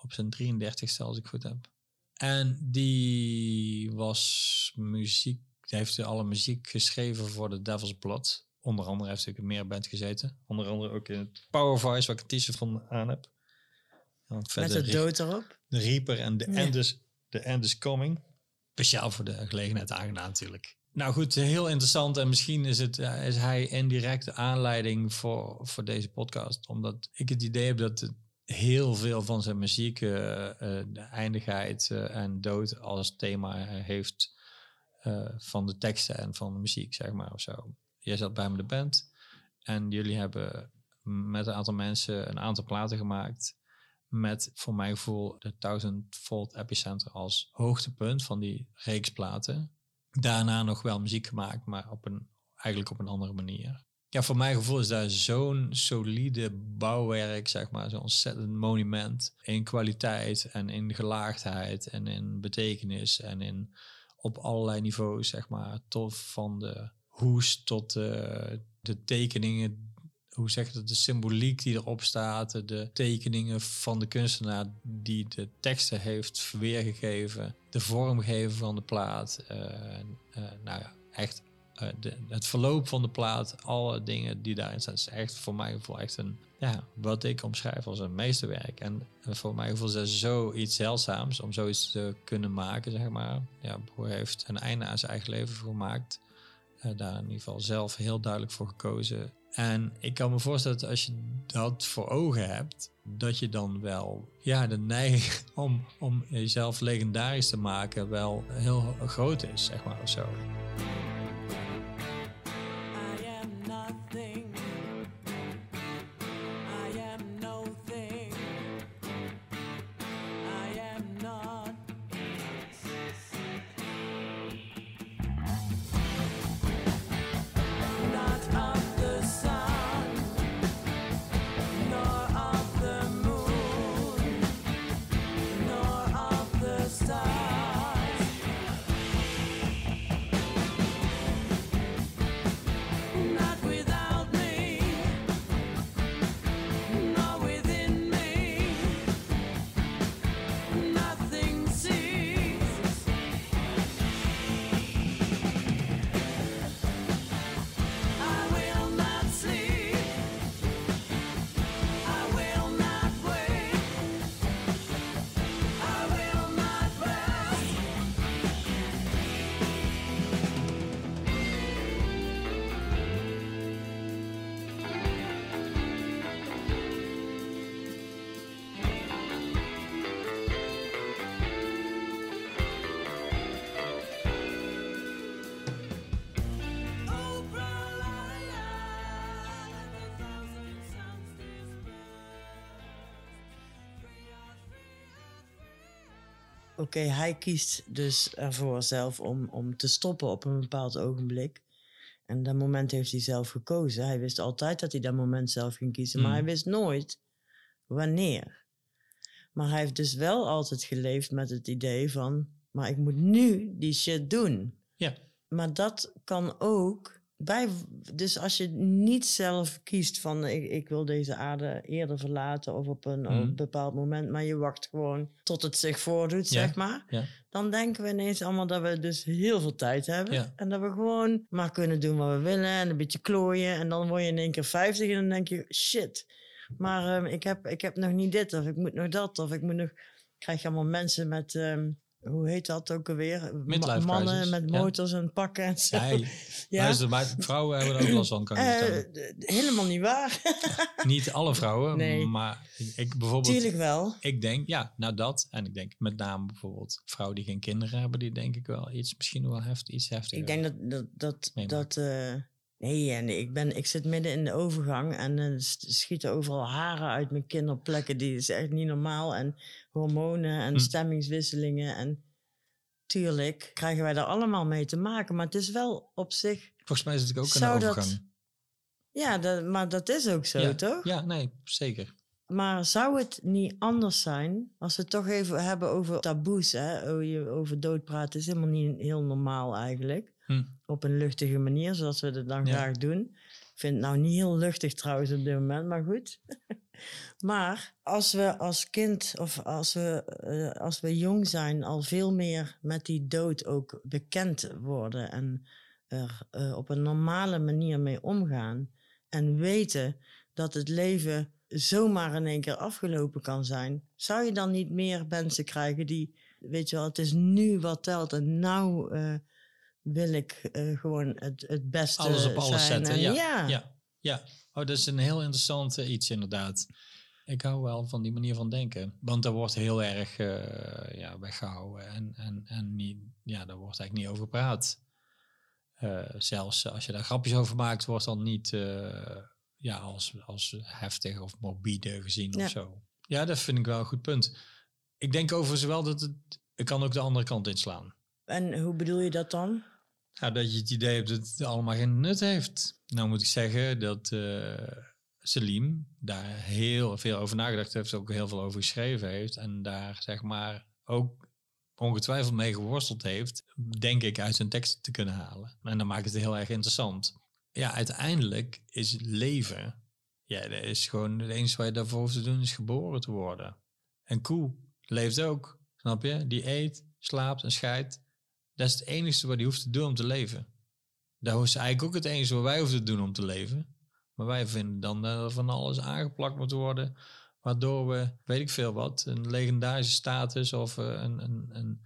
op zijn 33ste, als ik goed heb. En die was muziek, die heeft alle muziek geschreven voor de Devil's Blood. Onder andere heeft hij in meer band gezeten. Onder andere ook in het Power Voice, waar ik een t-shirt van aan heb. Met de dood erop. De Reaper en de End, is, the End is Coming. Speciaal voor de gelegenheid aangedaan natuurlijk. Nou goed, heel interessant. En misschien is, het, is hij indirect de aanleiding voor, voor deze podcast. Omdat ik het idee heb dat het heel veel van zijn muziek uh, de eindigheid uh, en dood als thema heeft van de teksten en van de muziek, zeg maar, of zo. Jij zat bij me de band en jullie hebben met een aantal mensen een aantal platen gemaakt met, voor mijn gevoel, de 1000 volt epicenter als hoogtepunt van die reeks platen. Daarna nog wel muziek gemaakt, maar op een, eigenlijk op een andere manier ja, voor mijn gevoel is daar zo'n solide bouwwerk, zeg maar, zo'n ontzettend monument in kwaliteit en in gelaagdheid en in betekenis en in op allerlei niveaus, zeg maar, tot van de hoes tot de, de tekeningen, hoe zeg je dat, de symboliek die erop staat, de tekeningen van de kunstenaar die de teksten heeft weergegeven, de vormgeven van de plaat, uh, uh, nou ja, echt de, het verloop van de plaat, alle dingen die daarin staan, is echt voor mij gevoel echt een, ja, wat ik omschrijf als een meesterwerk. En voor mij gevoel is dat zoiets zeldzaams om zoiets te kunnen maken, zeg maar. Ja, Broer heeft een einde aan zijn eigen leven gemaakt. Uh, daar in ieder geval zelf heel duidelijk voor gekozen. En ik kan me voorstellen dat als je dat voor ogen hebt, dat je dan wel ja, de neiging om, om jezelf legendarisch te maken wel heel groot is, zeg maar, of zo. Oké, hij kiest dus ervoor zelf om, om te stoppen op een bepaald ogenblik. En dat moment heeft hij zelf gekozen. Hij wist altijd dat hij dat moment zelf ging kiezen, maar hij mm. wist nooit wanneer. Maar hij heeft dus wel altijd geleefd met het idee van, maar ik moet nu die shit doen. Ja. Maar dat kan ook Dus als je niet zelf kiest van ik, ik wil deze aarde eerder verlaten of op een, op Mhm. een bepaald moment, maar je wacht gewoon tot het zich voordoet, Ja, zeg maar. ja. Dan denken we ineens allemaal dat we dus heel veel tijd hebben. Ja. En dat we gewoon maar kunnen doen wat we willen en een beetje klooien. En dan word je in één keer 50 en dan denk je, shit. Maar ehm, ik, heb, ik heb nog niet dit of ik moet nog dat of ik moet nog... krijg je allemaal mensen met, ehm, hoe heet dat ook alweer? Midlife Mannen crisis, met ja. motors en pakken en zo. Hey, Ja. luister, maar vrouwen hebben er ook last van, kan ik d- helemaal niet waar. Niet alle vrouwen, Nee. maar ik bijvoorbeeld... Tuurlijk wel. Ik denk, ja, nou dat. En ik denk met name bijvoorbeeld vrouwen die geen kinderen hebben, die denk ik wel iets, misschien wel heft, iets heftiger. Ik denk dat dat. dat, dat eh, nee, en ik, ben, ik zit midden in de overgang en er schieten overal haren uit mijn kin op plekken die is echt niet normaal. En hormonen en Hm. stemmingswisselingen. En tuurlijk krijgen wij daar allemaal mee te maken. Maar het is wel op zich. Volgens mij is het ook een dat overgang. Ja, dat, maar dat is ook zo, ja, toch? Ja, nee, zeker. Maar zou het niet anders zijn als we het toch even hebben over taboes? Hè? Over, je- over doodpraten is helemaal niet heel normaal eigenlijk. Hm. Op een luchtige manier, zoals we het dan Ja. graag doen. Ik vind het nou niet heel luchtig trouwens op dit moment, maar goed. maar als we als kind of als we, eh, als we jong zijn al veel meer met die dood ook bekend worden en er eh, op een normale manier mee omgaan en weten dat het leven zomaar in één keer afgelopen kan zijn, zou je dan niet meer mensen krijgen die, weet je wel, het is nu wat telt en nou eh, wil ik eh, gewoon het, het beste Alles op alles zijn. zetten. En Ja, ja. ja. ja. Oh, dat is een heel interessant eh, iets inderdaad. Ik hou wel van die manier van denken. Want daar wordt heel erg eh, ja, weggehouden. En, en, en niet, ja, daar wordt eigenlijk niet over gepraat. Eh, zelfs als je daar grapjes over maakt, wordt dan niet eh, ja, als, als heftig of morbide gezien Ja. of zo. Ja, dat vind ik wel een goed punt. Ik denk overigens wel dat het... Ik kan ook de andere kant inslaan. En hoe bedoel je dat dan? Ja, dat je het idee hebt dat het allemaal geen nut heeft. Nou moet ik zeggen dat Selim daar heel veel over nagedacht heeft, ook heel veel over geschreven heeft en daar zeg maar ook ongetwijfeld mee geworsteld heeft, denk ik uit zijn teksten te kunnen halen. En dan maakt het heel erg interessant. Ja, uiteindelijk is leven, ja, is gewoon het enige wat je daarvoor hoeft te doen is geboren te worden. En koe leeft ook, snap je? Die eet, slaapt en scheidt. Dat is het enige wat hij hoeft te doen om te leven. Dat is eigenlijk ook het enige wat wij hoeven te doen om te leven. Maar wij vinden dan dat er van alles aangeplakt moet worden. Waardoor we, weet ik veel wat, een legendarische status of eh, een, een, een,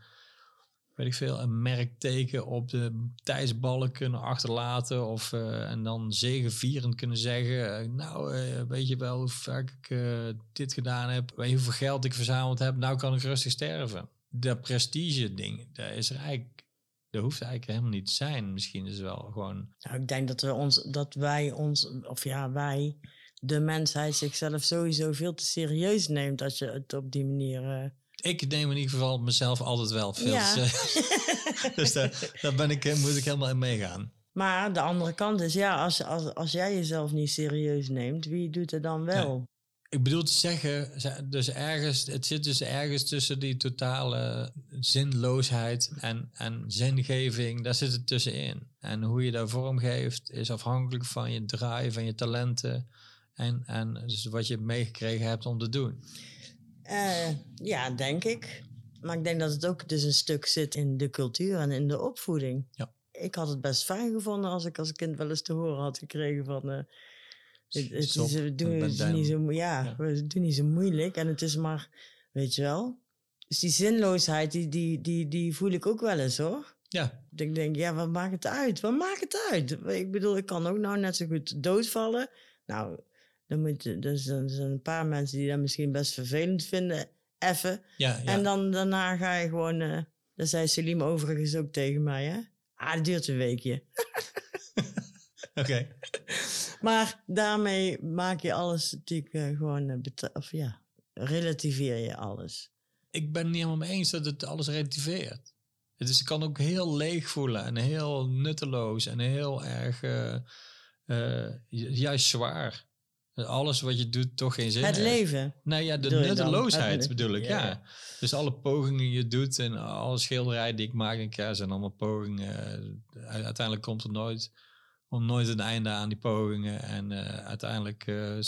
weet ik veel, een merkteken op de tijdsballen kunnen achterlaten. Of, eh, en dan zegevierend kunnen zeggen, eh, nou, weet je wel hoe vaak ik dit gedaan heb. Weet je hoeveel geld ik verzameld heb. Nou kan ik rustig sterven. Dat prestige ding, dat is er eigenlijk, dat hoeft eigenlijk helemaal niet te zijn. Misschien is het wel gewoon Nou, ik denk dat, we ons, dat wij ons, of ja, wij, de mensheid zichzelf sowieso veel te serieus neemt als je het op die manier. eh, Ik neem in ieder geval mezelf altijd wel veel. Ja. dus daar, daar ben ik, moet ik helemaal in meegaan. Maar de andere kant is, ja, als, als, als jij jezelf niet serieus neemt, wie doet het dan wel? Ik bedoel te zeggen, ze- dus ergens, het zit dus ergens tussen die totale zinloosheid en, en zingeving, daar zit het tussenin. En hoe je daar vorm geeft, is afhankelijk van je drive en je talenten en, en dus wat je meegekregen hebt om te doen. Eh, ja, denk ik. Maar ik denk dat het ook dus een stuk zit in de cultuur en in de opvoeding. Ja. Ik had het best fijn gevonden als ik als kind wel eens te horen had gekregen van... eh, het, het is, we doen het down. niet zo, ja, Ja. we doen niet zo moeilijk. En het is maar, weet je wel... Dus die zinloosheid, die, die, die, die voel ik ook wel eens hoor. Ja, Ik denk, ja, wat maakt het uit? Wat maakt het uit? Ik bedoel, ik kan ook nou net zo goed doodvallen. Nou, dan moet, dus er zijn een paar mensen die dat misschien best vervelend vinden. Even. ja, ja. En dan daarna ga je gewoon... eh dat zei Selim overigens ook tegen mij, hè? Ah, het duurt een weekje. oké. Maar daarmee maak je alles natuurlijk eh, gewoon... eh, of ja, relativeer je alles. ik ben het niet helemaal mee eens dat het alles relativeert. Het is, kan ook heel leeg voelen en heel nutteloos en heel erg eh, ju- juist zwaar. Alles wat je doet toch geen zin het heeft. leven. Nou ja, de nutteloosheid bedoel ik, ja. Dus alle pogingen je doet en alle schilderijen die ik maak, ik, ja, zijn allemaal pogingen. Uiteindelijk komt er nooit om nooit een einde aan die pogingen. En eh, uiteindelijk eh,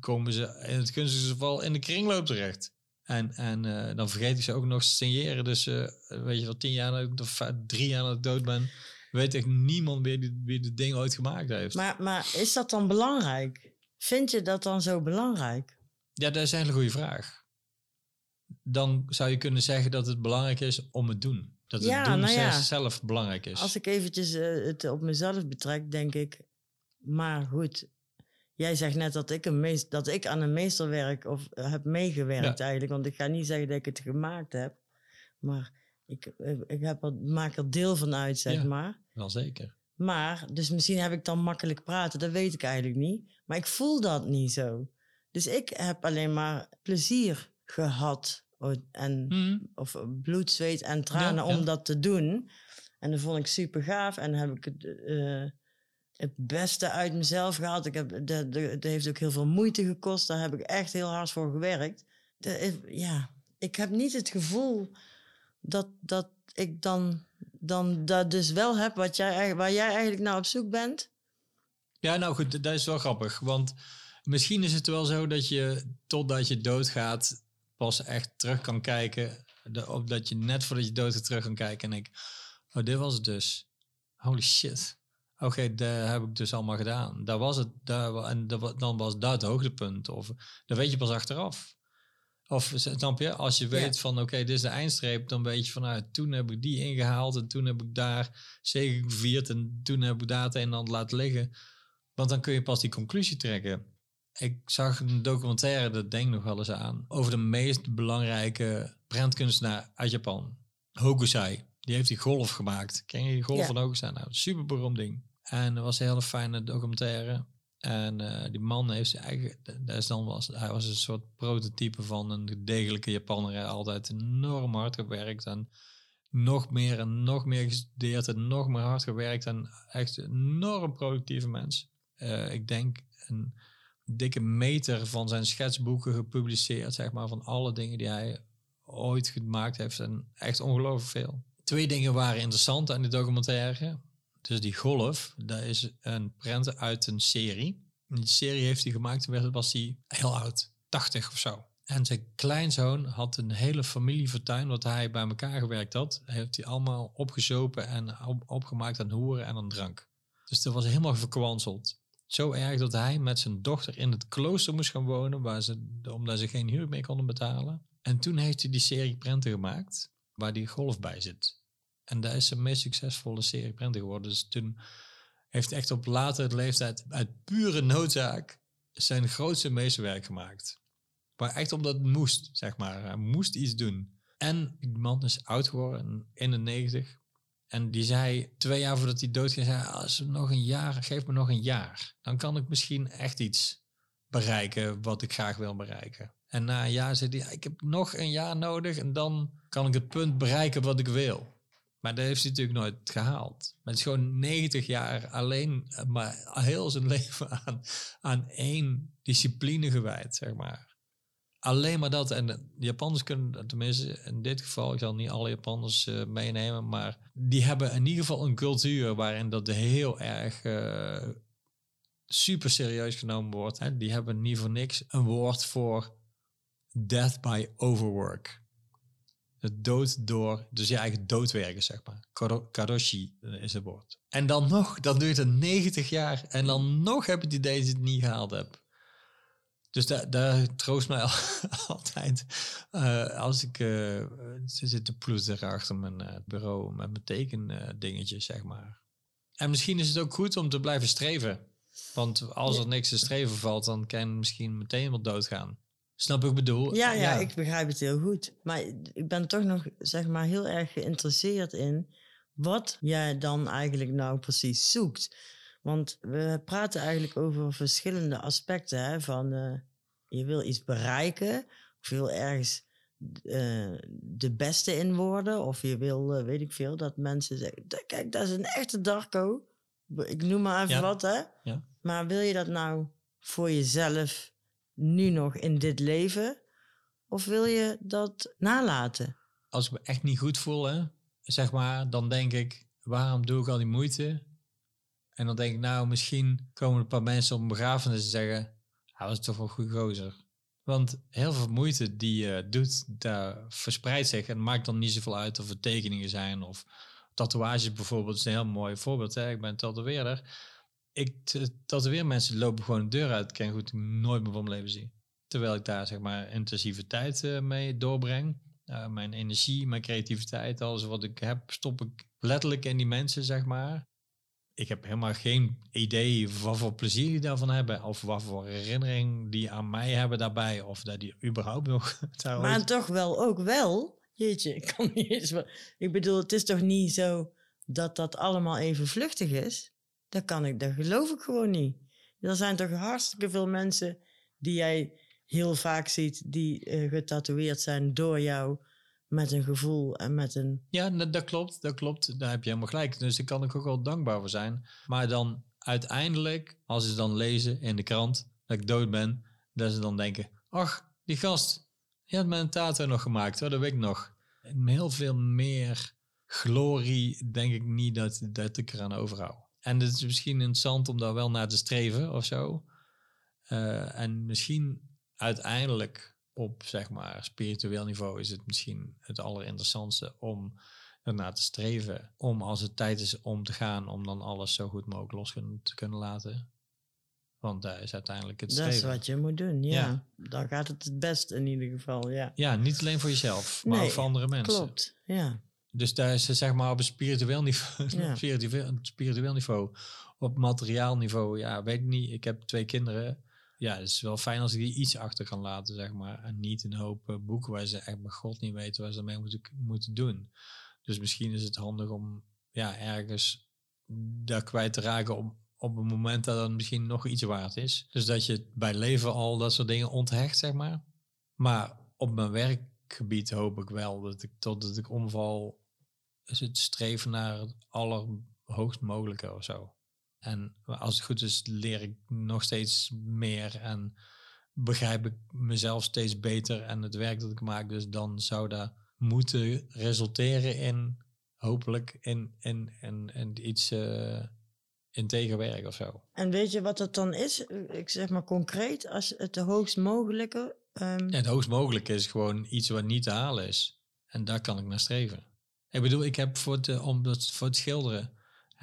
komen ze in het gunstigste geval in de kringloop terecht. En, en eh, dan vergeet ik ze ook nog te signeren. Dus weet je wel, tien jaar of drie jaar nadat ik dood ben, weet echt niemand meer die, wie dit ding ooit gemaakt heeft. Maar, maar is dat dan belangrijk? Vind je dat dan zo belangrijk? Ja, dat is eigenlijk een goede vraag. Dan zou je kunnen zeggen dat het belangrijk is om het doen. Dat het Ja, doen nou ja. zelf- belangrijk is. Als ik eventjes eh, het op mezelf betrek, denk ik... Maar goed, jij zegt net dat ik, een meest, dat ik aan een meesterwerk of eh, heb meegewerkt eigenlijk. Want ik ga niet zeggen dat ik het gemaakt heb. Maar ik, ik, ik heb er, maak er deel van uit, zeg Ja. maar. Wel zeker. Maar, dus misschien heb ik dan makkelijk praten, dat weet ik eigenlijk niet. Maar ik voel dat niet zo. Dus ik heb alleen maar plezier gehad. En, Of bloed, zweet en tranen Ja, ja. om dat te doen. En dat vond ik super gaaf. En heb ik het, eh, het beste uit mezelf gehaald. Ik heb, de, de, het heeft ook heel veel moeite gekost. Daar heb ik echt heel hard voor gewerkt. De, ja, ik heb niet het gevoel dat, dat ik dan, dan dat dus wel heb wat jij, eigenlijk- waar jij eigenlijk naar op zoek bent. Ja, nou goed, dat is wel grappig. Want misschien is het wel zo dat je totdat je doodgaat pas echt terug kan kijken. De, of dat je net voordat je doodgaat terug kan kijken en denk, oh, dit was het dus. Holy shit. Oké, dat heb ik dus allemaal gedaan. Daar was het, daar, en dat, dan was dat het hoogtepunt. Of dat weet je pas achteraf. Of snap je, als je weet van oké, dit is de eindstreep, dan weet je van nou, toen heb ik die ingehaald en toen heb ik daar zegen gevierd en toen heb ik daar het een en ander laten liggen. Want dan kun je pas die conclusie trekken. Ik zag een documentaire, dat denk ik nog wel eens aan, over de meest belangrijke prentkunstenaar uit Japan. Hokusai. Die heeft die golf gemaakt. Ken je die golf Ja. van Hokusai? Nou, super beroemd ding. En dat was een hele fijne documentaire. En eh, die man heeft zijn eigen, dat is dan was, hij was een soort prototype van een degelijke Japanner. Hij had altijd enorm hard gewerkt en nog meer en nog meer gestudeerd en nog meer hard gewerkt. En echt een enorm productieve mens. Eh, ik denk een dikke meter van zijn schetsboeken gepubliceerd, zeg maar, van alle dingen die hij ooit gemaakt heeft. En echt ongelooflijk veel. Twee dingen waren interessant aan die documentaire. Dus die golf, dat is een prent uit een serie. Die serie heeft hij gemaakt, toen was hij heel oud, 80 of zo. En zijn kleinzoon had een hele familiefortuin wat hij bij elkaar gewerkt had. Heeft hij allemaal opgezopen en op- opgemaakt aan hoeren en aan drank. Dus dat was helemaal verkwanseld. Zo erg dat hij met zijn dochter in het klooster moest gaan wonen, waar ze, omdat ze geen huur meer konden betalen. En toen heeft hij die serie prenten gemaakt, waar die golf bij zit. En dat is zijn meest succesvolle serie prenten geworden. Dus toen heeft hij echt op latere leeftijd uit pure noodzaak zijn grootste meesterwerk gemaakt. Maar echt omdat het moest, zeg maar. Hij moest iets doen. En die man is oud geworden, in de 90. En die zei, twee jaar voordat hij doodging, zei, hij, als we nog een jaar, geef me nog een jaar. Dan kan ik misschien echt iets bereiken wat ik graag wil bereiken. En na een jaar zei hij, ik heb nog een jaar nodig en dan kan ik het punt bereiken wat ik wil. Maar dat heeft hij natuurlijk nooit gehaald. Maar het is gewoon 90 jaar alleen, eh, maar heel zijn leven aan, aan één discipline gewijd, zeg maar. Alleen maar dat. En de Japanners kunnen, tenminste in dit geval, ik zal niet alle Japanners eh, meenemen, maar die hebben in ieder geval een cultuur waarin dat heel erg eh, super serieus genomen wordt. Hè. Die hebben niet voor niks een woord voor death by overwork. Het dood door, dus je eigen doodwerken, zeg maar. Karo- Karoshi eh, is het woord. En dan nog, dan duurt het 90 jaar. En dan nog heb ik het idee dat je het niet gehaald hebt. Dus daar, daar troost mij al- altijd. eh, als ik uh, zit te ploeteren achter mijn eh, bureau met mijn tekendingetjes, zeg maar. En misschien is het ook goed om te blijven streven. Want als er niks te streven valt, dan kan je misschien meteen wel doodgaan. Snap ik bedoel? Ja, ja, ik begrijp het heel goed. Maar ik ben toch nog zeg maar heel erg geïnteresseerd in wat jij dan eigenlijk nou precies zoekt. Want we praten eigenlijk over verschillende aspecten. Hè? Van uh, je wil iets bereiken, of je wil ergens uh, de beste in worden, of je wil, uh, weet ik veel, dat mensen zeggen: Kijk, dat is een echte Darko. Ik noem maar even Ja. wat, hè? Ja. Maar wil je dat nou voor jezelf nu nog in dit leven? Of wil je dat nalaten? Als ik me echt niet goed voel, hè, zeg maar, dan denk ik: waarom doe ik al die moeite? En dan denk ik, nou, misschien komen een paar mensen op begrafenis en zeggen, hij was toch wel een goede gozer. Want heel veel moeite die je doet, daar verspreidt zich en maakt dan niet zoveel uit of het tekeningen zijn of tatoeages bijvoorbeeld. is een heel mooi voorbeeld. Hè? Ik ben tatoeëerder. Ik tatoeëer mensen lopen gewoon de deur uit. Ik ken goed nooit meer van mijn leven zien. Terwijl ik daar zeg maar intensieve tijd eh, mee doorbreng. Uh, mijn energie, mijn creativiteit, alles wat ik heb, stop ik letterlijk in die mensen, zeg maar. Ik heb helemaal geen idee wat voor plezier die daarvan hebben. Of wat voor herinnering die aan mij hebben daarbij. Of dat die überhaupt nog daar Maar ooit- toch wel ook wel. Jeetje, ik kan niet eens... Ik bedoel, het is toch niet zo dat dat allemaal even vluchtig is? Dat kan ik, dat geloof ik gewoon niet. Er zijn toch hartstikke veel mensen die jij heel vaak ziet... die eh, getatoeëerd zijn door jou met een gevoel en met een... Ja, dat, klopt, dat klopt. Daar heb je helemaal gelijk. Dus daar kan ik ook wel dankbaar voor zijn. Maar dan uiteindelijk, als ze dan lezen in de krant dat ik dood ben, dat ze dan denken, ach, die gast, die had mijn tato nog gemaakt, hoor, dat weet ik nog. En heel veel meer glorie denk ik niet dat, dat ik eraan overhoud. En het is misschien interessant om daar wel naar te streven of zo. Eh, en misschien uiteindelijk op zeg maar spiritueel niveau is het misschien het allerinteressantste om ernaar te streven. Om als het tijd is om te gaan, om dan alles zo goed mogelijk los kun- te kunnen laten. Want daar is uiteindelijk het Dat is streven. wat je moet doen, ja. Ja. Dan gaat het het best in ieder geval, ja. Ja, niet alleen voor jezelf, maar Nee, ook voor andere mensen. Klopt, ja. Dus daar is zeg maar op een spiritueel niveau, Ja. spiritueel, spiritueel niveau, op materiaal niveau, ja, weet ik niet. Ik heb twee kinderen. Ja, het is wel fijn als ik die iets achter kan laten, zeg maar. En niet een hoop eh, boeken waar ze echt bij God niet weten waar ze mee moeten, moeten doen. Dus misschien is het handig om ja, ergens daar kwijt te raken op, op een moment dat het misschien nog iets waard is. Dus dat je bij leven al dat soort dingen onthecht, zeg maar. Maar op mijn werkgebied hoop ik wel dat ik totdat ik omval, is het streven naar het allerhoogst mogelijke of zo. En als het goed is, leer ik nog steeds meer en begrijp ik mezelf steeds beter en het werk dat ik maak. Dus dan zou dat moeten resulteren in, hopelijk, in, in, in, in iets eh integer werk of zo. En weet je wat dat dan is? Ik zeg maar concreet, als het de hoogst mogelijke... ehm, Ja, het hoogst mogelijke is gewoon iets wat niet te halen is. En daar kan ik naar streven. Ik bedoel, ik heb voor het, eh, om het, voor het schilderen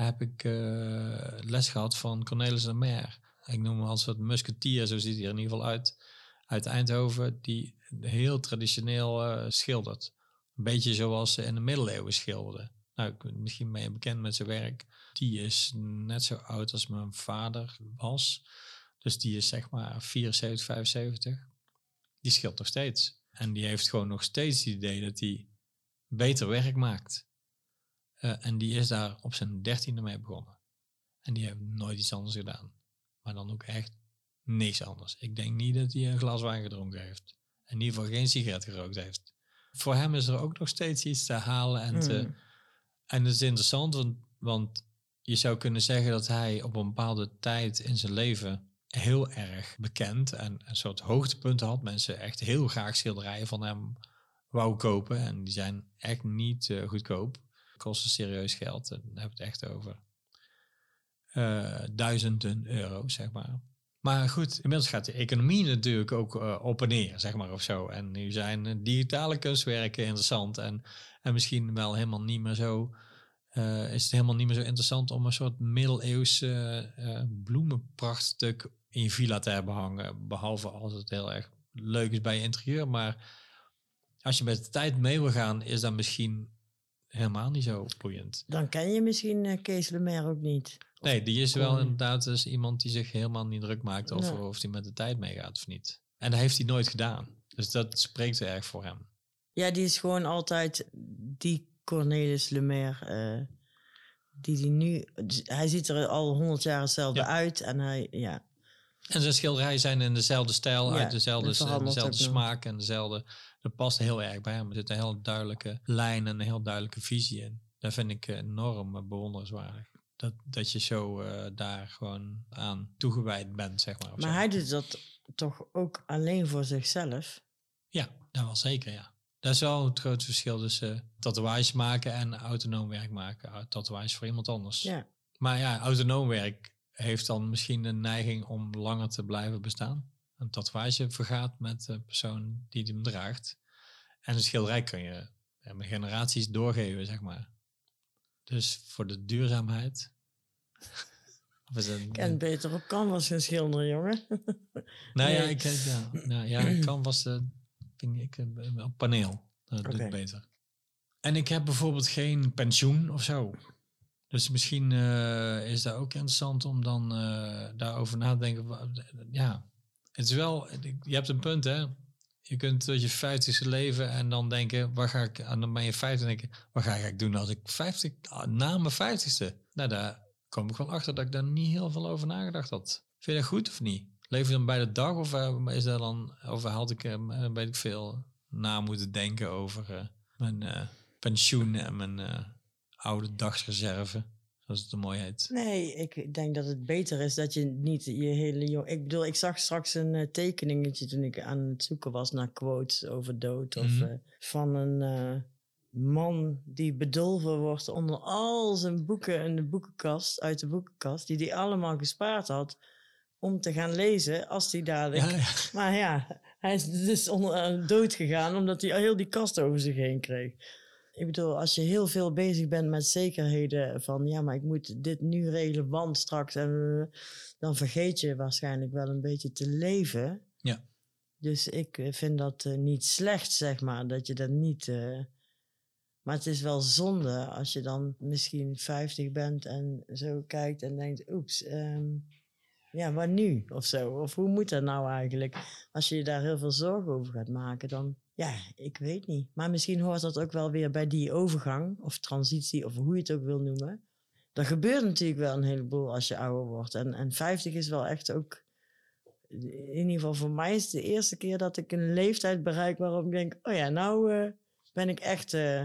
heb ik eh, les gehad van Cornelis de Mer. Ik noem hem als soort musketier, zo ziet hij er in ieder geval uit. Uit Eindhoven, die heel traditioneel eh, schildert. Een beetje zoals ze in de middeleeuwen schilderden. Nou, misschien ben je bekend met zijn werk. Die is net zo oud als mijn vader was. Dus die is zeg maar 74, 75 die scheelt nog steeds. En die heeft gewoon nog steeds het idee dat hij beter werk maakt. Eh, en die is daar op zijn dertiende mee begonnen. En die heeft nooit iets anders gedaan. Maar dan ook echt niks anders. Ik denk niet dat hij een glas wijn gedronken heeft. In ieder geval geen sigaret gerookt heeft. Voor hem is er ook nog steeds iets te halen. En, te, Mm. en het is interessant, want, want je zou kunnen zeggen dat hij op een bepaalde tijd in zijn leven heel erg bekend en een soort hoogtepunten had. Mensen echt heel graag schilderijen van hem wou kopen. En die zijn echt niet eh, goedkoop. Kosten serieus geld. En daar heb het echt over eh, duizenden euro's, zeg maar. Maar goed, inmiddels gaat de economie natuurlijk ook eh, op en neer, zeg maar, of zo. En nu zijn digitale kunstwerken interessant. En, en misschien wel helemaal niet meer zo... eh, is het helemaal niet meer zo interessant om een soort middeleeuws eh, bloemenprachtstuk in je villa te hebben hangen. Behalve als het heel erg leuk is bij je interieur. Maar als je met de tijd mee wil gaan, is dat misschien helemaal niet zo boeiend. Dan ken je misschien eh, Kees Lemaire ook niet. Nee, die is wel inderdaad dus iemand die zich helemaal niet druk maakt over Nee. of hij met de tijd meegaat of niet. En dat heeft hij nooit gedaan. Dus dat spreekt erg voor hem. Ja, die is gewoon altijd die Cornelis Lemaire. eh, die die nu... dus Hij ziet er al honderd jaar hetzelfde Ja. uit. En hij, ja, En zijn schilderijen zijn in dezelfde stijl, Ja, uit dezelfde, dezelfde nog. smaak en dezelfde. Dat past heel erg bij hem. Er zit een heel duidelijke lijn en een heel duidelijke visie in. Dat vind ik enorm bewonderenswaardig. Dat, dat je zo eh, daar gewoon aan toegewijd bent, zeg maar. maar zo. hij doet dat toch ook alleen voor zichzelf. Ja, dat wel zeker, ja. Dat is wel het grote verschil tussen tatoeages maken en autonoom werk maken. Tatoeages voor iemand anders. Ja. Maar ja, autonoom werk heeft dan misschien de neiging om langer te blijven bestaan. Een tatoeage vergaat met de persoon die hem draagt. En een schilderij kun je met generaties doorgeven, zeg maar. Dus voor de duurzaamheid. of is Ik beter op canvas gaan schilderen, jongen. nou ja, ik, ja, nou, ja, canvas eh, vind ik eh, op paneel. Dat doet het beter. En ik heb bijvoorbeeld geen pensioen of zo. Dus misschien eh, is dat ook interessant om dan eh, daarover na te denken. Ja, het is wel, je hebt een punt hè. Je kunt tot je vijftigste leven en dan denken, waar ga ik, en dan ben je vijftig en denken, wat ga ik doen als ik vijftig, ah, na mijn vijftigste? Nou, daar kom ik wel achter dat ik daar niet heel veel over nagedacht had. Vind je dat goed of niet? Leef je dan bij de dag of eh, is dat dan, of had ik, eh, weet ik veel, na moeten denken over eh, mijn eh, pensioen en mijn eh, oude dagsreserve, zoals het er mooi heet. Nee, ik denk dat het beter is dat je niet je hele jong... Ik bedoel, ik zag straks een eh, tekeningetje toen ik aan het zoeken was naar quotes over dood. Of Mhm. eh, van een eh, man die bedolven wordt onder al zijn boeken in de boekenkast, uit de boekenkast, die hij allemaal gespaard had om te gaan lezen als hij dadelijk... Ja, ja. Maar ja, hij is dus onder, dood gegaan omdat hij heel die kast over zich heen kreeg. Ik bedoel, als je heel veel bezig bent met zekerheden van ja, maar ik moet dit nu regelen, want straks, en, eh, dan vergeet je waarschijnlijk wel een beetje te leven. Ja. Dus ik eh, vind dat eh, niet slecht, zeg maar, dat je dat niet. maar het is wel zonde als je dan misschien 50 bent en zo kijkt en denkt, oeps, ehm, ja, wat nu? Of zo. Of hoe moet dat nou eigenlijk? Als je je daar heel veel zorgen over gaat maken, dan ja, ik weet niet. Maar misschien hoort dat ook wel weer bij die overgang of transitie of hoe je het ook wil noemen. Er gebeurt natuurlijk wel een heleboel als je ouder wordt. En, en 50 is wel echt ook, in ieder geval voor mij is het de eerste keer dat ik een leeftijd bereik waarop ik denk, oh ja, nou eh, ben ik echt eh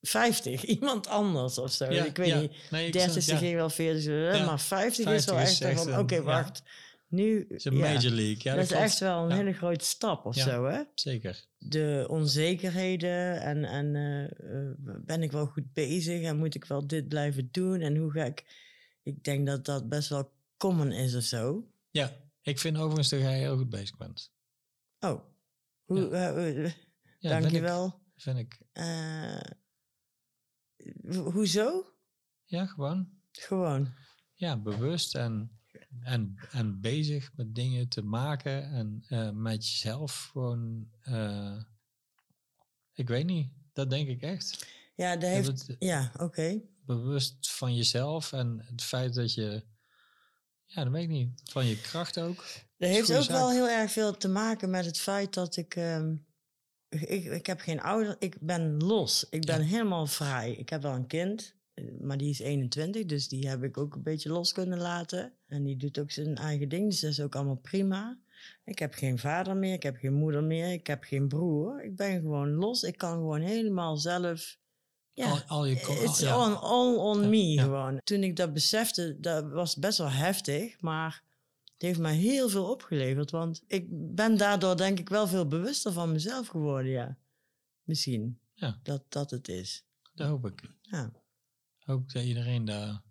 50, iemand anders of zo. Ja, ik weet ja. niet. Nee, ik 30 snap- ja. ging wel 40, eh, Ja, maar 50, is 50 wel is echt, echt van, oké, wacht. Nu, is een ja, major league. Ja, dat is klopt. echt wel een Ja. hele grote stap of Ja. zo, hè? Zeker. De onzekerheden en, en eh, eh, ben ik wel goed bezig en moet ik wel dit blijven doen en hoe ga ik... Ik denk dat dat best wel common is of zo. Ja, ik vind overigens dat jij heel goed bezig bent. Oh, hoe, eh, Ja, dank vind je ik-. Vind ik. Ho- hoezo? Ja, gewoon. Gewoon. Ja, bewust en, en, en bezig met dingen te maken en eh, met jezelf gewoon. eh, ik weet niet, dat denk ik echt. Ja, dat heeft... Ja, oké. bewust van jezelf en het feit dat je. Ja, dat weet ik niet. Van je kracht ook. Dat heeft ook wel heel erg veel te maken met het feit dat ik. ehm, ik, ik heb geen ouder, ik ben los. Ik ben Ja. helemaal vrij. Ik heb wel een kind, maar die is 21, dus die heb ik ook een beetje los kunnen laten. En die doet ook zijn eigen ding, dus dat is ook allemaal prima. Ik heb geen vader meer, ik heb geen moeder meer, ik heb geen broer. Ik ben gewoon los. Ik kan gewoon helemaal zelf. Ja, Al, al je It's ja. on, all on Ja, me ja. gewoon. Toen ik dat besefte, dat was best wel heftig, maar het heeft mij heel veel opgeleverd. Want ik ben daardoor denk ik wel veel bewuster van mezelf geworden, ja. Misschien. Ja. Dat dat het is. Dat hoop ik. Ja. Hoop dat iedereen daar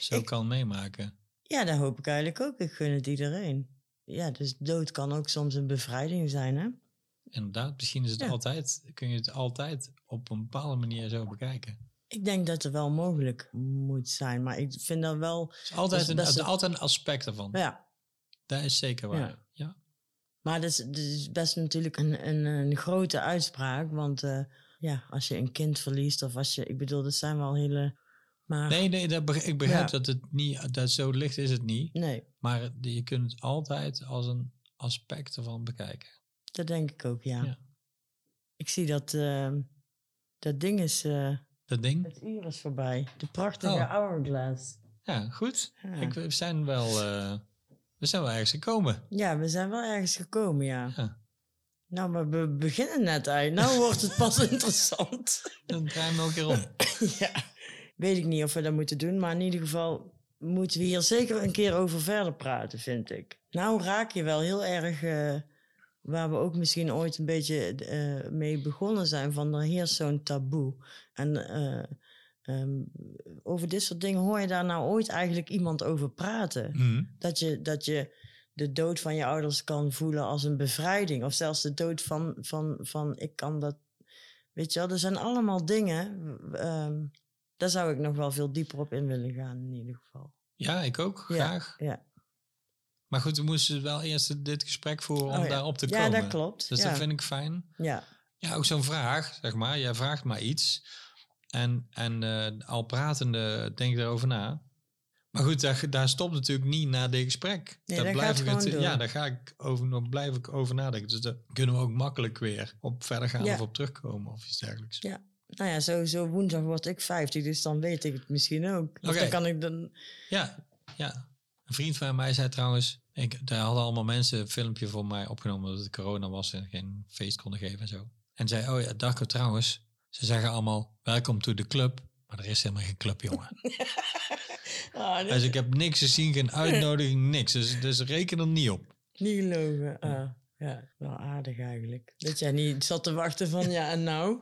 zo Ik- kan meemaken. ja, dat hoop ik eigenlijk ook. Ik gun het iedereen. Ja, dus dood kan ook soms een bevrijding zijn, hè? Inderdaad, misschien is het Ja. altijd, kun je het altijd op een bepaalde manier zo bekijken. Ik denk dat het wel mogelijk moet zijn, maar ik vind dat wel... Het is altijd, een, altijd een aspect ervan. Ja, Dat is zeker waar. Ja. Ja. Maar dat is, dat is best natuurlijk een, een, een grote uitspraak. Want eh, ja, als je een kind verliest of als je... Ik bedoel, dat zijn wel hele... Maar Nee, nee dat ik begrijp Ja. dat het niet, dat zo licht is het niet. nee, Maar je kunt het altijd als een aspect ervan bekijken. dat denk ik ook, ja. Ja. Ik zie dat... eh, dat ding is... eh, Dat ding? het uur is voorbij. De prachtige Oh. hourglass. Ja, goed. Ja. Ik, we zijn wel, eh, we zijn wel ergens gekomen. ja, we zijn wel ergens gekomen, ja. Ja. Nou, maar we beginnen net eigenlijk. Nou wordt het pas interessant. Dan draai nog een keer om. ja, weet ik niet of we dat moeten doen, maar in ieder geval moeten we hier zeker een keer over verder praten, vind ik. Nou raak je wel heel erg, eh, waar we ook misschien ooit een beetje eh, mee begonnen zijn, van er heerst zo'n taboe. En eh, ehm, over dit soort dingen hoor je daar nou ooit eigenlijk iemand over praten? Mhm. Dat je, dat je de dood van je ouders kan voelen als een bevrijding. Of zelfs de dood van, van, van ik kan dat. Weet je wel, er zijn allemaal dingen. ehm, daar zou ik nog wel veel dieper op in willen gaan, in ieder geval. Ja, ik ook, Ja, graag. Ja, Maar goed, we moesten wel eerst dit gesprek voeren om Oh ja. daarop te ja komen. dat klopt. Dus ja. dat vind ik fijn. ja. Ja, ook zo'n vraag, zeg maar. Jij vraagt maar iets. En, en eh, al pratende denk ik erover na. Maar goed, daar, daar stopt natuurlijk niet na dit gesprek. Nee, daar blijf ik gewoon door. Ja, daar ga ik over, nog blijf ik over nadenken. Dus daar kunnen we ook makkelijk weer op verder gaan Ja. of op terugkomen of iets dergelijks. Ja. Nou ja, sowieso woensdag word ik 50, dus dan weet ik het misschien ook. Oké. dan kan ik dan... Ja, ja. Een vriend van mij zei trouwens, ik, daar hadden allemaal mensen een filmpje voor mij opgenomen dat het corona was en geen feest konden geven en zo. En zei, oh ja, Darko trouwens, ze zeggen allemaal, welkom to the club. Maar er is helemaal geen club, jongen. Ah, Dus ik heb niks gezien, geen uitnodiging, niks. Dus, dus reken er niet op. Niet gelogen. Ah, ja, wel aardig eigenlijk. Dat jij niet zat te wachten van ja en nou.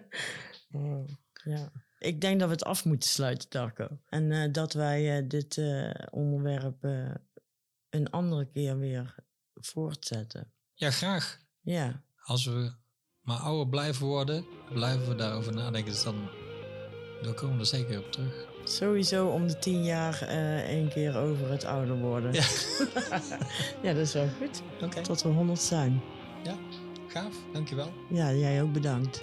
oh, ja. Ik denk dat we het af moeten sluiten, Darko. En eh, dat wij eh, dit eh, onderwerp eh, een andere keer weer voortzetten. Ja, graag. Ja, Als we maar ouder blijven worden, blijven we daarover nadenken. Dus dan, dan komen we er zeker op terug. Sowieso om de tien jaar eh één keer over het ouder worden. Ja. ja, dat is wel goed. Tot we honderd zijn. Ja, gaaf. Dankjewel. Ja, jij ook bedankt.